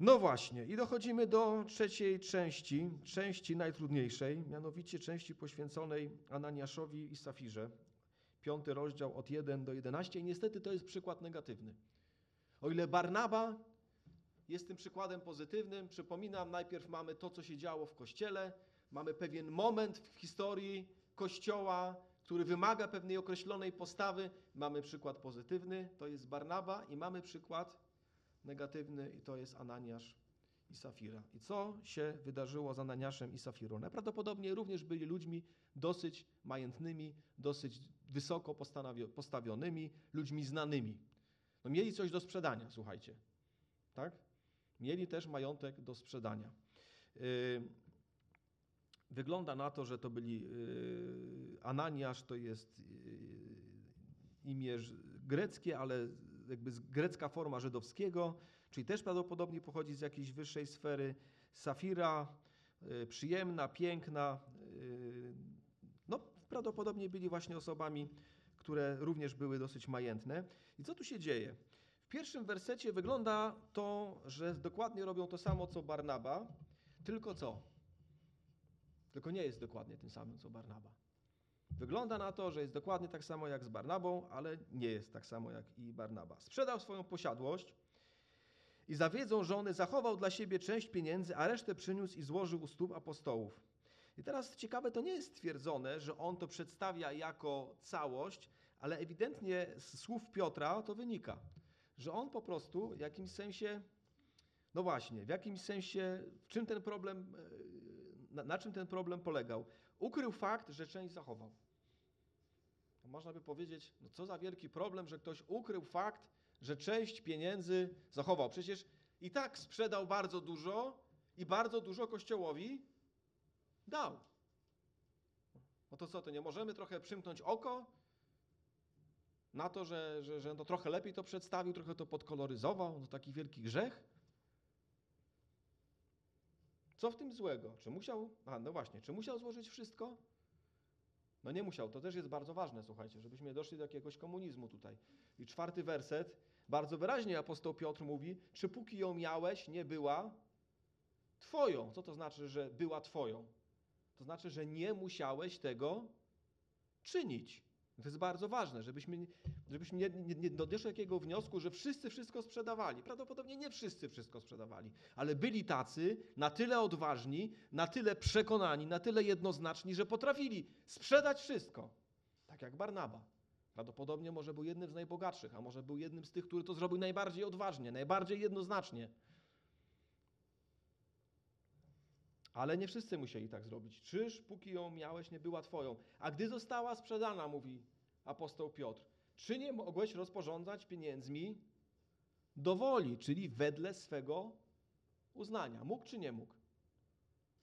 No właśnie, i dochodzimy do trzeciej części, części najtrudniejszej, mianowicie części poświęconej Ananiaszowi i Safirze. Piąty rozdział od 1 do 11 i niestety to jest przykład negatywny. O ile Barnaba jest tym przykładem pozytywnym, przypominam, najpierw mamy to, co się działo w Kościele, mamy pewien moment w historii Kościoła, który wymaga pewnej określonej postawy. Mamy przykład pozytywny, to jest Barnaba i mamy przykład negatywny i to jest Ananiasz i Safira. I co się wydarzyło z Ananiaszem i Safirą? Najprawdopodobniej również byli ludźmi dosyć majętnymi, dosyć wysoko postawionymi, ludźmi znanymi. No mieli coś do sprzedania, słuchajcie. Tak? Mieli też majątek do sprzedania. Yy, Wygląda na to, że to byli yy, Ananiasz to jest yy, imię greckie, ale jakby grecka forma żydowskiego, czyli też prawdopodobnie pochodzi z jakiejś wyższej sfery. Safira, y, przyjemna, piękna, y, no prawdopodobnie byli właśnie osobami, które również były dosyć majętne. I co tu się dzieje? Pierwszym wersecie wygląda to, że dokładnie robią to samo co Barnaba, tylko co? Tylko nie jest dokładnie tym samym co Barnaba. Wygląda na to, że jest dokładnie tak samo jak z Barnabą, ale nie jest tak samo jak i Barnaba. Sprzedał swoją posiadłość i za wiedzą żony zachował dla siebie część pieniędzy, a resztę przyniósł i złożył u stóp apostołów. I teraz ciekawe, to nie jest stwierdzone, że on to przedstawia jako całość, ale ewidentnie z słów Piotra to wynika, że on po prostu w jakimś sensie, no właśnie, w jakimś sensie, w czym ten problem, e, na, na czym ten problem polegał? Ukrył fakt, że część zachował. Można by powiedzieć, no co za wielki problem, że ktoś ukrył fakt, że część pieniędzy zachował. Przecież i tak sprzedał bardzo dużo i bardzo dużo Kościołowi dał. No to co, to nie możemy trochę przymknąć oko na to, że, że, że to trochę lepiej to przedstawił, trochę to podkoloryzował, no taki wielki grzech? Co w tym złego? Czy musiał, a no właśnie, czy musiał złożyć wszystko? No nie musiał, to też jest bardzo ważne, słuchajcie, żebyśmy doszli do jakiegoś komunizmu tutaj. I czwarty werset, bardzo wyraźnie apostoł Piotr mówi, czy póki ją miałeś, nie była twoją. Co to znaczy, że była twoją? To znaczy, że nie musiałeś tego czynić. To jest bardzo ważne, żebyśmy, żebyśmy nie, nie, nie doszli do takiego wniosku, że wszyscy wszystko sprzedawali. Prawdopodobnie nie wszyscy wszystko sprzedawali, ale byli tacy na tyle odważni, na tyle przekonani, na tyle jednoznaczni, że potrafili sprzedać wszystko. Tak jak Barnaba. Prawdopodobnie może był jednym z najbogatszych, a może był jednym z tych, który to zrobił najbardziej odważnie, najbardziej jednoznacznie. Ale nie wszyscy musieli tak zrobić. Czyż póki ją miałeś, nie była twoją? A gdy została sprzedana, mówi apostoł Piotr, czy nie mogłeś rozporządzać pieniędzmi do woli, czyli wedle swego uznania? Mógł czy nie mógł?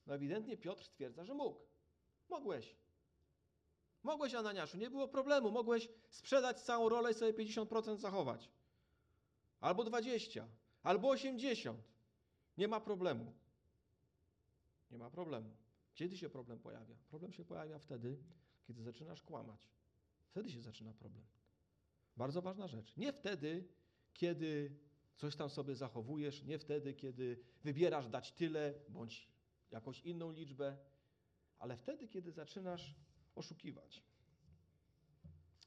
No ewidentnie Piotr stwierdza, że mógł. Mogłeś. Mogłeś, Ananiaszu, nie było problemu. Mogłeś sprzedać całą rolę i sobie 50% zachować. Albo 20, albo 80. Nie ma problemu. Nie ma problemu. Kiedy się problem pojawia? Problem się pojawia wtedy, kiedy zaczynasz kłamać. Wtedy się zaczyna problem. Bardzo ważna rzecz. Nie wtedy, kiedy coś tam sobie zachowujesz, nie wtedy, kiedy wybierasz dać tyle bądź jakąś inną liczbę, ale wtedy, kiedy zaczynasz oszukiwać.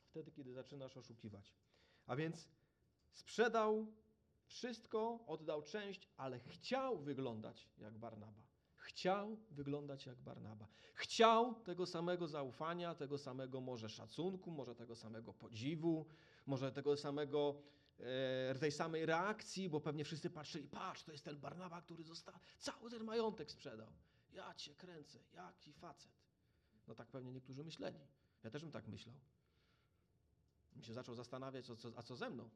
Wtedy, kiedy zaczynasz oszukiwać. A więc sprzedał wszystko, oddał część, ale chciał wyglądać jak Barnaba. Chciał wyglądać jak Barnaba. Chciał tego samego zaufania, tego samego może szacunku, może tego samego podziwu, może tego samego, e, tej samej reakcji, bo pewnie wszyscy patrzyli, patrz, to jest ten Barnaba, który został, cały ten majątek sprzedał. Ja cię kręcę, jaki facet. No tak pewnie niektórzy myśleli. Ja też bym tak myślał. Mi się zaczął zastanawiać, a co, a co ze mną?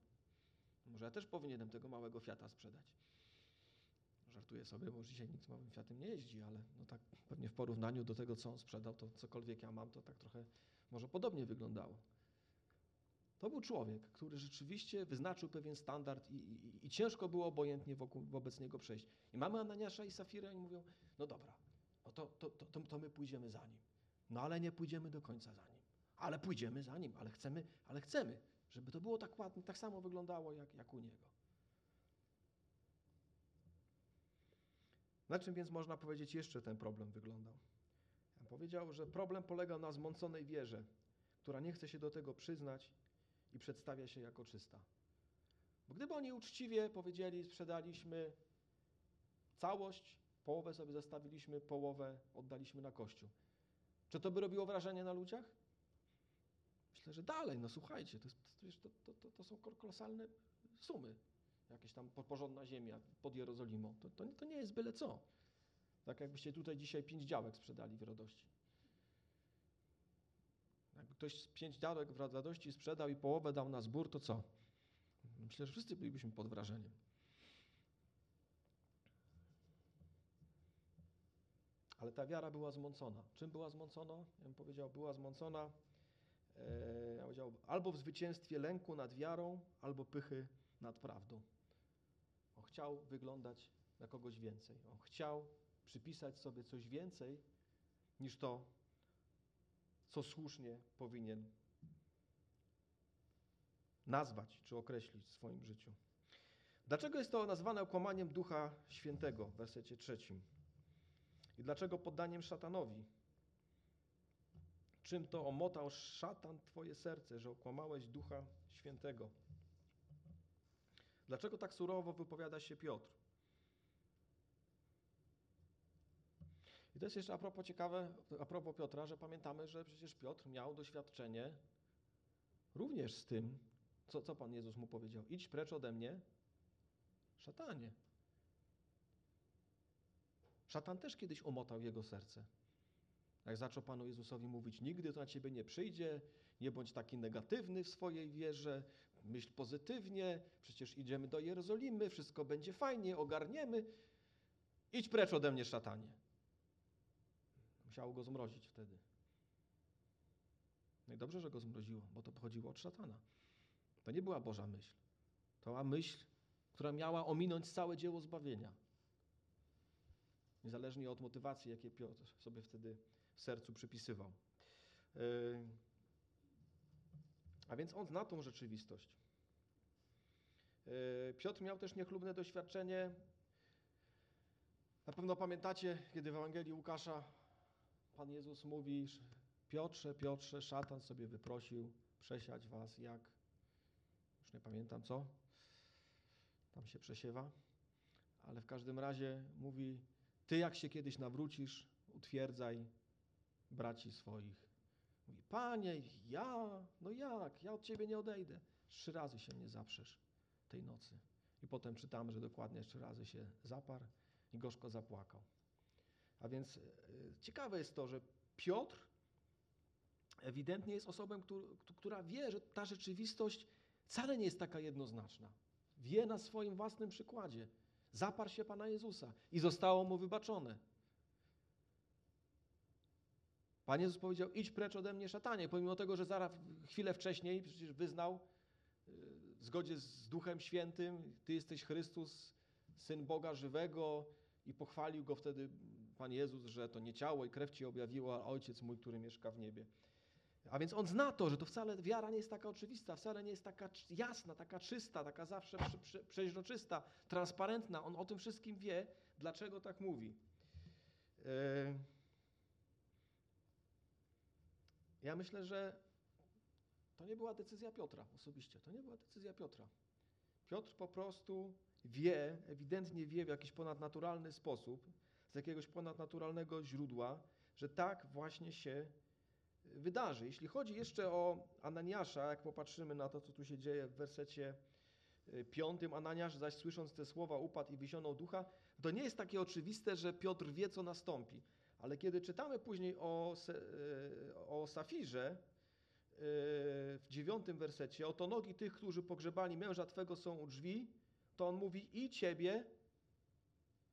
Może ja też powinienem tego małego Fiata sprzedać. Żartuję sobie, bo dzisiaj nikt małym Fiatem nie jeździ, ale no tak pewnie w porównaniu do tego, co on sprzedał, to cokolwiek ja mam, to tak trochę może podobnie wyglądało. To był człowiek, który rzeczywiście wyznaczył pewien standard i, i, i ciężko było obojętnie wokół, wobec niego przejść. I mamy Ananiasza i Safira i mówią, no dobra, no to, to, to, to my pójdziemy za nim. No ale nie pójdziemy do końca za nim. Ale pójdziemy za nim, ale chcemy, ale chcemy, żeby to było tak ładnie, tak samo wyglądało jak, jak u niego. Na czym więc można powiedzieć jeszcze ten problem wyglądał? Powiedział, że problem polega na zmąconej wierze, która nie chce się do tego przyznać i przedstawia się jako czysta. Bo gdyby oni uczciwie powiedzieli, sprzedaliśmy całość, połowę sobie zostawiliśmy, połowę oddaliśmy na kościół. Czy to by robiło wrażenie na ludziach? Myślę, że dalej, no słuchajcie, to, to, to, to są kolosalne sumy. Jakieś tam porządna ziemia pod Jerozolimą. To, to, to nie jest byle co. Tak jakbyście tutaj dzisiaj pięć działek sprzedali w radości. Jakby ktoś pięć działek w radości sprzedał i połowę dał na zbór, to co? Myślę, że wszyscy bylibyśmy pod wrażeniem. Ale ta wiara była zmącona. Czym była zmącona? Ja bym powiedział, była zmącona e, ja albo w zwycięstwie lęku nad wiarą, albo pychy nad prawdą. Chciał wyglądać na kogoś więcej. On chciał przypisać sobie coś więcej niż to, co słusznie powinien nazwać czy określić w swoim życiu. Dlaczego jest to nazwane okłamaniem Ducha Świętego w wersecie trzecim? I dlaczego poddaniem szatanowi? Czym to omotał szatan Twoje serce, że okłamałeś Ducha Świętego? Dlaczego tak surowo wypowiada się Piotr? I to jest jeszcze a propos ciekawe, a propos Piotra, że pamiętamy, że przecież Piotr miał doświadczenie również z tym, co, co Pan Jezus mu powiedział. Idź precz ode mnie, szatanie. Szatan też kiedyś omotał jego serce. Jak zaczął Panu Jezusowi mówić, nigdy to na Ciebie nie przyjdzie, nie bądź taki negatywny w swojej wierze, myśl pozytywnie, przecież idziemy do Jerozolimy, wszystko będzie fajnie, ogarniemy. Idź precz ode mnie, szatanie. Musiało go zmrozić wtedy. No i dobrze, że go zmroziło, bo to pochodziło od szatana. To nie była Boża myśl. To była myśl, która miała ominąć całe dzieło zbawienia. Niezależnie od motywacji, jakie Piotr sobie wtedy w sercu przypisywał. A więc on zna tą rzeczywistość. Yy, Piotr miał też niechlubne doświadczenie. Na pewno pamiętacie, kiedy w Ewangelii Łukasza Pan Jezus mówi, Piotrze, Piotrze, szatan sobie wyprosił przesiać was jak, już nie pamiętam co, tam się przesiewa, ale w każdym razie mówi, ty jak się kiedyś nawrócisz, utwierdzaj braci swoich. Mówi, panie, ja, no jak, ja od ciebie nie odejdę. Trzy razy się mnie zaprzesz tej nocy. I potem czytamy, że dokładnie trzy razy się zaparł i gorzko zapłakał. A więc e, ciekawe jest to, że Piotr ewidentnie jest osobą, któ- która wie, że ta rzeczywistość wcale nie jest taka jednoznaczna. Wie na swoim własnym przykładzie. Zaparł się Pana Jezusa i zostało mu wybaczone. Pan Jezus powiedział: Idź precz ode mnie, szatanie, pomimo tego, że zaraz chwilę wcześniej przecież wyznał w zgodzie z Duchem Świętym: Ty jesteś Chrystus, syn Boga żywego, i pochwalił go wtedy Pan Jezus, że to nie ciało i krew ci objawiło, a ojciec mój, który mieszka w niebie. A więc on zna to, że to wcale wiara nie jest taka oczywista, wcale nie jest taka jasna, taka czysta, taka zawsze prze, prze, przeźroczysta, transparentna. On o tym wszystkim wie, dlaczego tak mówi. E, Ja myślę, że to nie była decyzja Piotra osobiście. To nie była decyzja Piotra. Piotr po prostu wie, ewidentnie wie w jakiś ponadnaturalny sposób, z jakiegoś ponadnaturalnego źródła, że tak właśnie się wydarzy. Jeśli chodzi jeszcze o Ananiasza, jak popatrzymy na to, co tu się dzieje w wersecie y, piątym, Ananiasz zaś słysząc te słowa upadł i wyzionął ducha, to nie jest takie oczywiste, że Piotr wie, co nastąpi. Ale kiedy czytamy później o, y, o Safirze, y, w dziewiątym wersecie, oto nogi tych, którzy pogrzebali męża Twego są u drzwi, to on mówi i Ciebie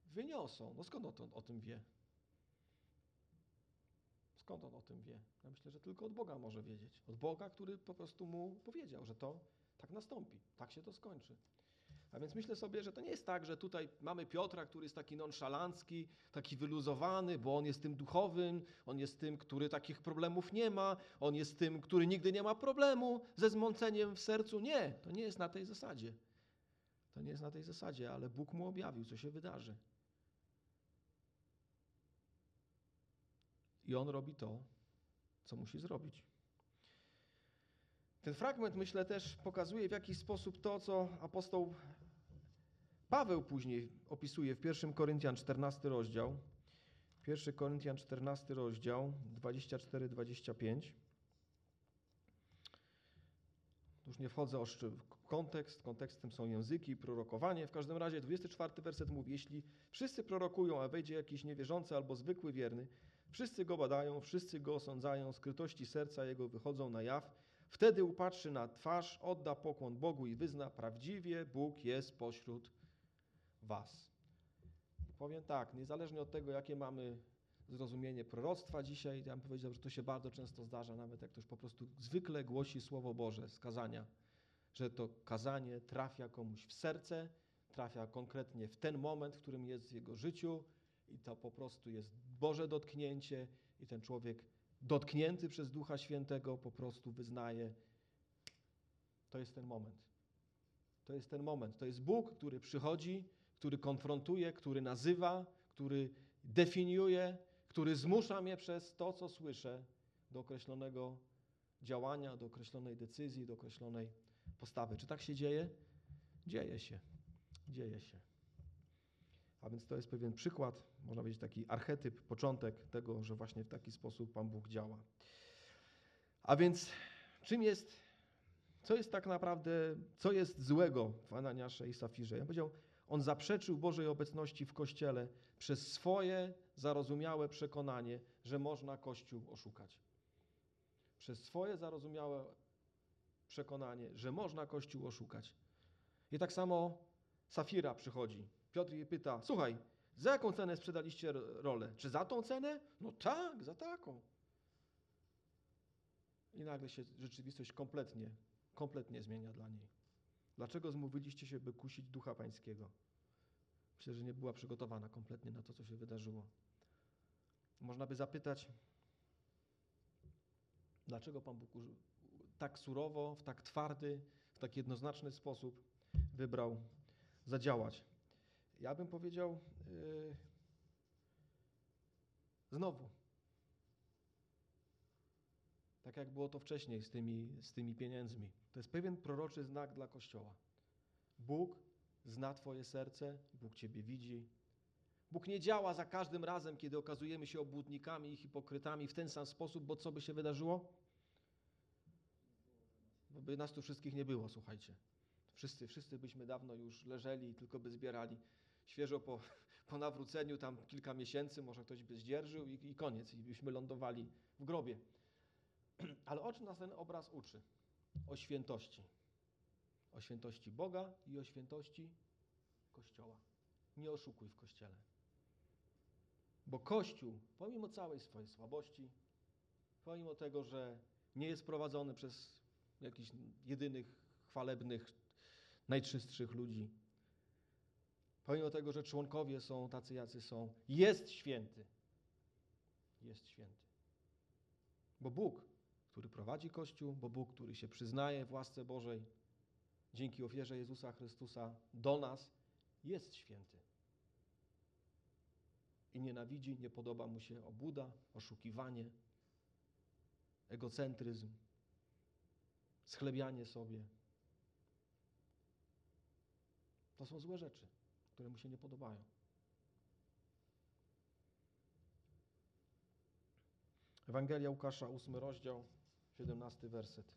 wyniosą. No skąd on o tym wie? Skąd on o tym wie? Ja myślę, że tylko od Boga może wiedzieć. Od Boga, który po prostu mu powiedział, że to tak nastąpi, tak się to skończy. A więc myślę sobie, że to nie jest tak, że tutaj mamy Piotra, który jest taki nonszalancki, taki wyluzowany, bo on jest tym duchowym, on jest tym, który takich problemów nie ma, on jest tym, który nigdy nie ma problemu ze zmąceniem w sercu. Nie, to nie jest na tej zasadzie. To nie jest na tej zasadzie, ale Bóg mu objawił, co się wydarzy. I on robi to, co musi zrobić. Ten fragment, myślę, też pokazuje w jakiś sposób to, co apostoł Paweł później opisuje w 1 Koryntian 14 rozdział. 1 Koryntian 14 rozdział 24-25. Już nie wchodzę o kontekst, kontekstem są języki i prorokowanie. W każdym razie 24 werset mówi, jeśli wszyscy prorokują, a wejdzie jakiś niewierzący albo zwykły wierny, wszyscy go badają, wszyscy go osądzają, skrytości serca jego wychodzą na jaw, wtedy upatrzy na twarz, odda pokłon Bogu i wyzna, prawdziwie Bóg jest pośród was. Powiem tak, niezależnie od tego, jakie mamy zrozumienie proroctwa dzisiaj, ja bym powiedział, że to się bardzo często zdarza, nawet jak ktoś po prostu zwykle głosi Słowo Boże z kazania, że to kazanie trafia komuś w serce, trafia konkretnie w ten moment, w którym jest w jego życiu i to po prostu jest Boże dotknięcie i ten człowiek dotknięty przez Ducha Świętego po prostu wyznaje, to jest ten moment. To jest ten moment. To jest Bóg, który przychodzi, który konfrontuje, który nazywa, który definiuje, który zmusza mnie przez to, co słyszę, do określonego działania, do określonej decyzji, do określonej postawy. Czy tak się dzieje? Dzieje się. Dzieje się. A więc to jest pewien przykład, można powiedzieć taki archetyp, początek tego, że właśnie w taki sposób Pan Bóg działa. A więc czym jest, co jest tak naprawdę, co jest złego w Ananiasze i Safirze? Ja bym powiedział, on zaprzeczył Bożej obecności w Kościele przez swoje zarozumiałe przekonanie, że można Kościół oszukać. Przez swoje zarozumiałe przekonanie, że można Kościół oszukać. I tak samo Safira przychodzi. Piotr jej pyta, słuchaj, za jaką cenę sprzedaliście ro- rolę? Czy za tą cenę? No tak, za taką. I nagle się rzeczywistość kompletnie, kompletnie zmienia dla niej. Dlaczego zmówiliście się, by kusić ducha pańskiego? Myślę, że nie była przygotowana kompletnie na to, co się wydarzyło. Można by zapytać, dlaczego Pan Bóg tak surowo, w tak twardy, w tak jednoznaczny sposób wybrał zadziałać. Ja bym powiedział yy, znowu, tak jak było to wcześniej z tymi, z tymi pieniędzmi. To jest pewien proroczy znak dla Kościoła. Bóg zna Twoje serce, Bóg Ciebie widzi. Bóg nie działa za każdym razem, kiedy okazujemy się obłudnikami i hipokrytami w ten sam sposób, bo co by się wydarzyło? Bo by nas tu wszystkich nie było, słuchajcie. Wszyscy, wszyscy byśmy dawno już leżeli i tylko by zbierali świeżo po, po nawróceniu, tam kilka miesięcy, może ktoś by zdzierżył i, i koniec, i byśmy lądowali w grobie. Ale o czym nas ten obraz uczy? O świętości. O świętości Boga i o świętości Kościoła. Nie oszukuj w Kościele. Bo Kościół, pomimo całej swojej słabości, pomimo tego, że nie jest prowadzony przez jakichś jedynych, chwalebnych, najczystszych ludzi, pomimo tego, że członkowie są tacy, jacy są, jest święty. Jest święty. Bo Bóg, który prowadzi Kościół, bo Bóg, który się przyznaje w łasce Bożej dzięki ofierze Jezusa Chrystusa do nas, jest święty. I nienawidzi, nie podoba mu się obłuda, oszukiwanie, egocentryzm, schlebianie sobie. To są złe rzeczy, które mu się nie podobają. Ewangelia Łukasza, ósmy rozdział, 17 werset.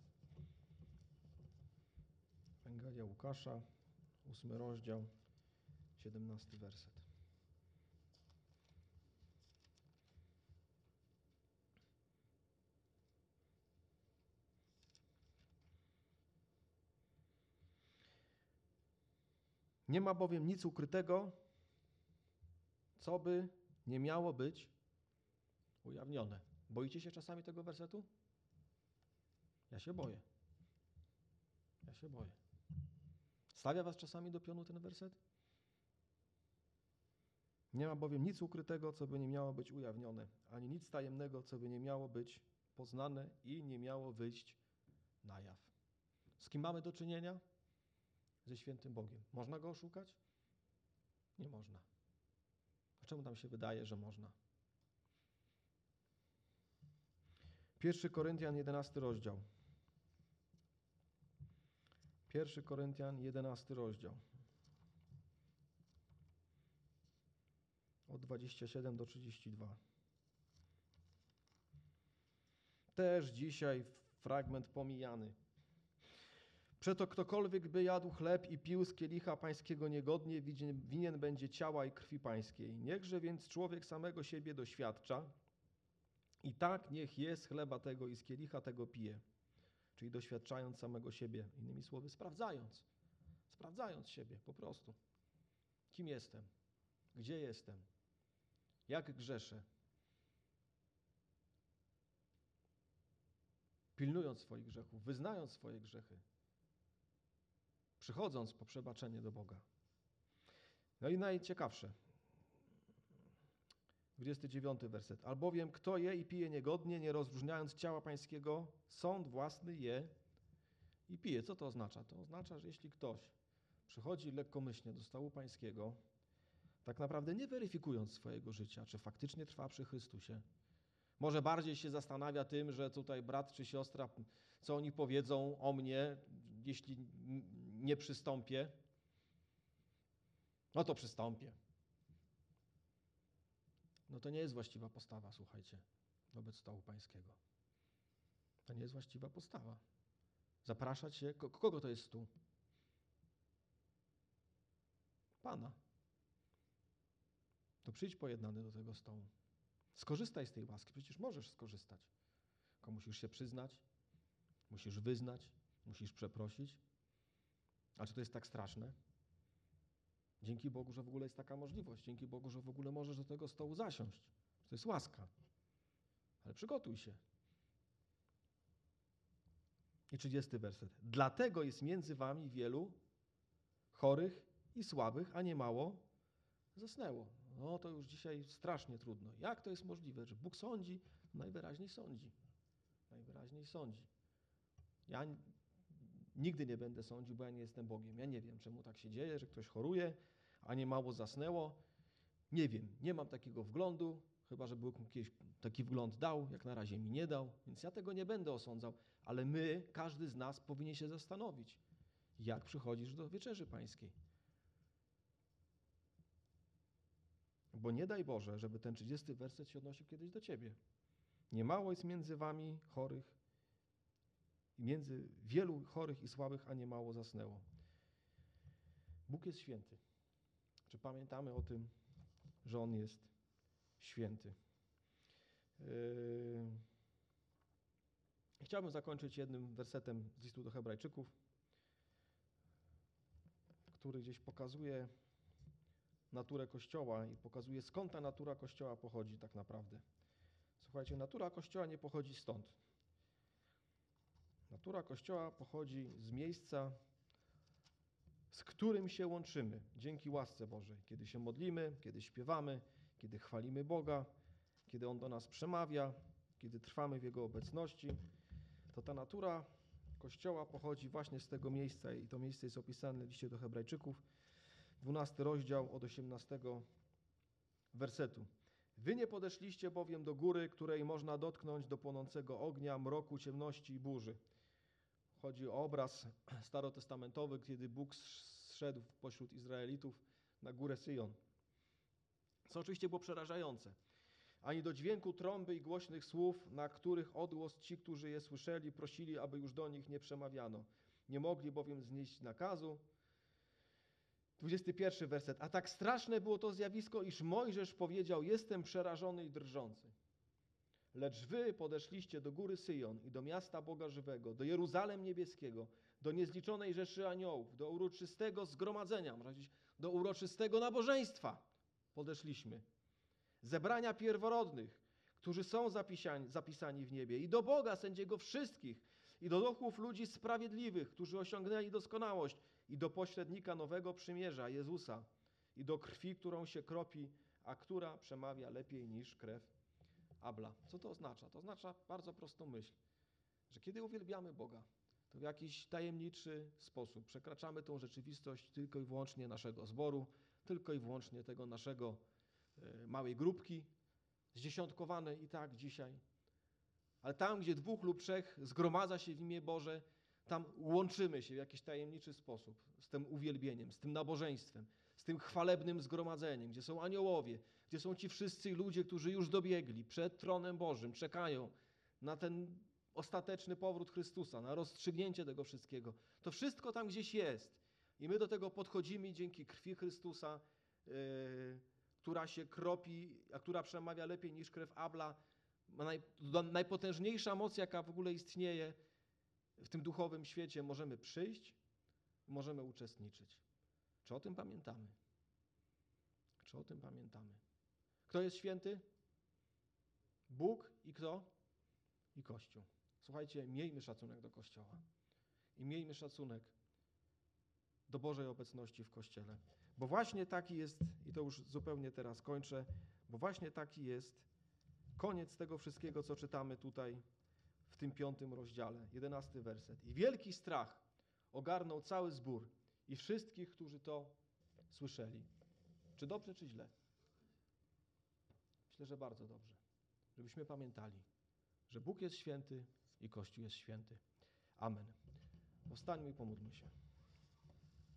Ewangelia Łukasza, ósmy rozdział, 17 werset. Nie ma bowiem nic ukrytego, co by nie miało być ujawnione. Boicie się czasami tego wersetu? Ja się boję. Ja się boję. Stawia was czasami do pionu ten werset? Nie ma bowiem nic ukrytego, co by nie miało być ujawnione, ani nic tajemnego, co by nie miało być poznane i nie miało wyjść na jaw. Z kim mamy do czynienia? Ze świętym Bogiem. Można go oszukać? Nie można. A czemu nam się wydaje, że można? 1 Koryntian 11 rozdział. 1 Koryntian 11 rozdział. Od 27 do 32. Też dzisiaj fragment pomijany. Przeto ktokolwiek by jadł chleb i pił z kielicha pańskiego niegodnie, winien będzie ciała i krwi pańskiej. Niechże więc człowiek samego siebie doświadcza i tak niech jest chleba tego i z kielicha tego pije. Czyli doświadczając samego siebie, innymi słowy, sprawdzając. Sprawdzając siebie po prostu. Kim jestem? Gdzie jestem? Jak grzeszę? Pilnując swoich grzechów, wyznając swoje grzechy, przychodząc po przebaczenie do Boga. No i najciekawsze, 29 werset. Albowiem kto je i pije niegodnie, nie rozróżniając ciała pańskiego, sąd własny je i pije. Co to oznacza? To oznacza, że jeśli ktoś przychodzi lekkomyślnie do stołu pańskiego, tak naprawdę nie weryfikując swojego życia, czy faktycznie trwa przy Chrystusie, może bardziej się zastanawia tym, że tutaj brat czy siostra, co oni powiedzą o mnie, jeśli nie przystąpię, no to przystąpię. No to nie jest właściwa postawa, słuchajcie, wobec stołu pańskiego. To nie jest właściwa postawa. Zapraszać się, kogo to jest stół? Pana. To przyjdź pojednany do tego stołu. Skorzystaj z tej łaski, przecież możesz skorzystać. Tylko musisz się przyznać, musisz wyznać, musisz przeprosić. A czy to jest tak straszne? Dzięki Bogu, że w ogóle jest taka możliwość. Dzięki Bogu, że w ogóle możesz do tego stołu zasiąść. To jest łaska. Ale przygotuj się. I 30 werset. Dlatego jest między wami wielu chorych i słabych, a nie mało zasnęło. No to już dzisiaj strasznie trudno. Jak to jest możliwe, że Bóg sądzi? Najwyraźniej sądzi. Najwyraźniej sądzi. Ja nigdy nie będę sądził, bo ja nie jestem Bogiem. Ja nie wiem, czemu tak się dzieje, że ktoś choruje, a nie mało zasnęło. Nie wiem, nie mam takiego wglądu, chyba że Bóg kiedyś taki wgląd dał, jak na razie mi nie dał, więc ja tego nie będę osądzał, ale my, każdy z nas powinien się zastanowić, jak przychodzisz do wieczerzy pańskiej. Bo nie daj Boże, żeby ten 30 werset się odnosił kiedyś do ciebie. Niemało jest między wami chorych, między wielu chorych i słabych, a nie mało zasnęło. Bóg jest święty. Czy pamiętamy o tym, że On jest święty? Yy... Chciałbym zakończyć jednym wersetem z listu do Hebrajczyków, który gdzieś pokazuje naturę Kościoła i pokazuje skąd ta natura Kościoła pochodzi tak naprawdę. Słuchajcie, natura Kościoła nie pochodzi stąd. Natura Kościoła pochodzi z miejsca, z którym się łączymy dzięki łasce Bożej. Kiedy się modlimy, kiedy śpiewamy, kiedy chwalimy Boga, kiedy On do nas przemawia, kiedy trwamy w Jego obecności, to ta natura Kościoła pochodzi właśnie z tego miejsca i to miejsce jest opisane w liście do Hebrajczyków, 12 rozdział od 18 wersetu. Wy nie podeszliście bowiem do góry, której można dotknąć do płonącego ognia, mroku, ciemności i burzy. Chodzi o obraz starotestamentowy, kiedy Bóg zszedł pośród Izraelitów na górę Syjon. Co oczywiście było przerażające. Ani do dźwięku trąby i głośnych słów, na których odgłos ci, którzy je słyszeli, prosili, aby już do nich nie przemawiano. Nie mogli bowiem znieść nakazu. 21 werset. A tak straszne było to zjawisko, iż Mojżesz powiedział: Jestem przerażony i drżący. Lecz wy podeszliście do góry Syjon i do miasta Boga Żywego, do Jeruzalem Niebieskiego, do niezliczonej rzeszy aniołów, do uroczystego zgromadzenia, można powiedzieć, do uroczystego nabożeństwa podeszliśmy. Zebrania pierworodnych, którzy są zapisani, zapisani w niebie, i do Boga, sędziego wszystkich, i do duchów ludzi sprawiedliwych, którzy osiągnęli doskonałość, i do pośrednika nowego przymierza, Jezusa, i do krwi, którą się kropi, a która przemawia lepiej niż krew Abla. Co to oznacza? To oznacza bardzo prostą myśl, że kiedy uwielbiamy Boga, to w jakiś tajemniczy sposób przekraczamy tą rzeczywistość tylko i wyłącznie naszego zboru, tylko i wyłącznie tego naszego e, małej grupki, zdziesiątkowanej i tak dzisiaj. Ale tam, gdzie dwóch lub trzech zgromadza się w imię Boże, tam łączymy się w jakiś tajemniczy sposób z tym uwielbieniem, z tym nabożeństwem, z tym chwalebnym zgromadzeniem, gdzie są aniołowie, gdzie są ci wszyscy ludzie, którzy już dobiegli przed tronem Bożym, czekają na ten ostateczny powrót Chrystusa, na rozstrzygnięcie tego wszystkiego. To wszystko tam gdzieś jest. I my do tego podchodzimy dzięki krwi Chrystusa, yy, która się kropi, a która przemawia lepiej niż krew Abla. Naj, najpotężniejsza moc, jaka w ogóle istnieje w tym duchowym świecie, możemy przyjść, możemy uczestniczyć. Czy o tym pamiętamy? Czy o tym pamiętamy? Kto jest święty? Bóg i kto? I Kościół. Słuchajcie, miejmy szacunek do Kościoła i miejmy szacunek do Bożej obecności w Kościele. Bo właśnie taki jest, i to już zupełnie teraz kończę, bo właśnie taki jest koniec tego wszystkiego, co czytamy tutaj w tym piątym rozdziale, jedenasty werset. I wielki strach ogarnął cały zbór i wszystkich, którzy to słyszeli. Czy dobrze, czy źle? Myślę, że bardzo dobrze. Żebyśmy pamiętali, że Bóg jest święty i Kościół jest święty. Amen. Powstańmy i pomódlmy się.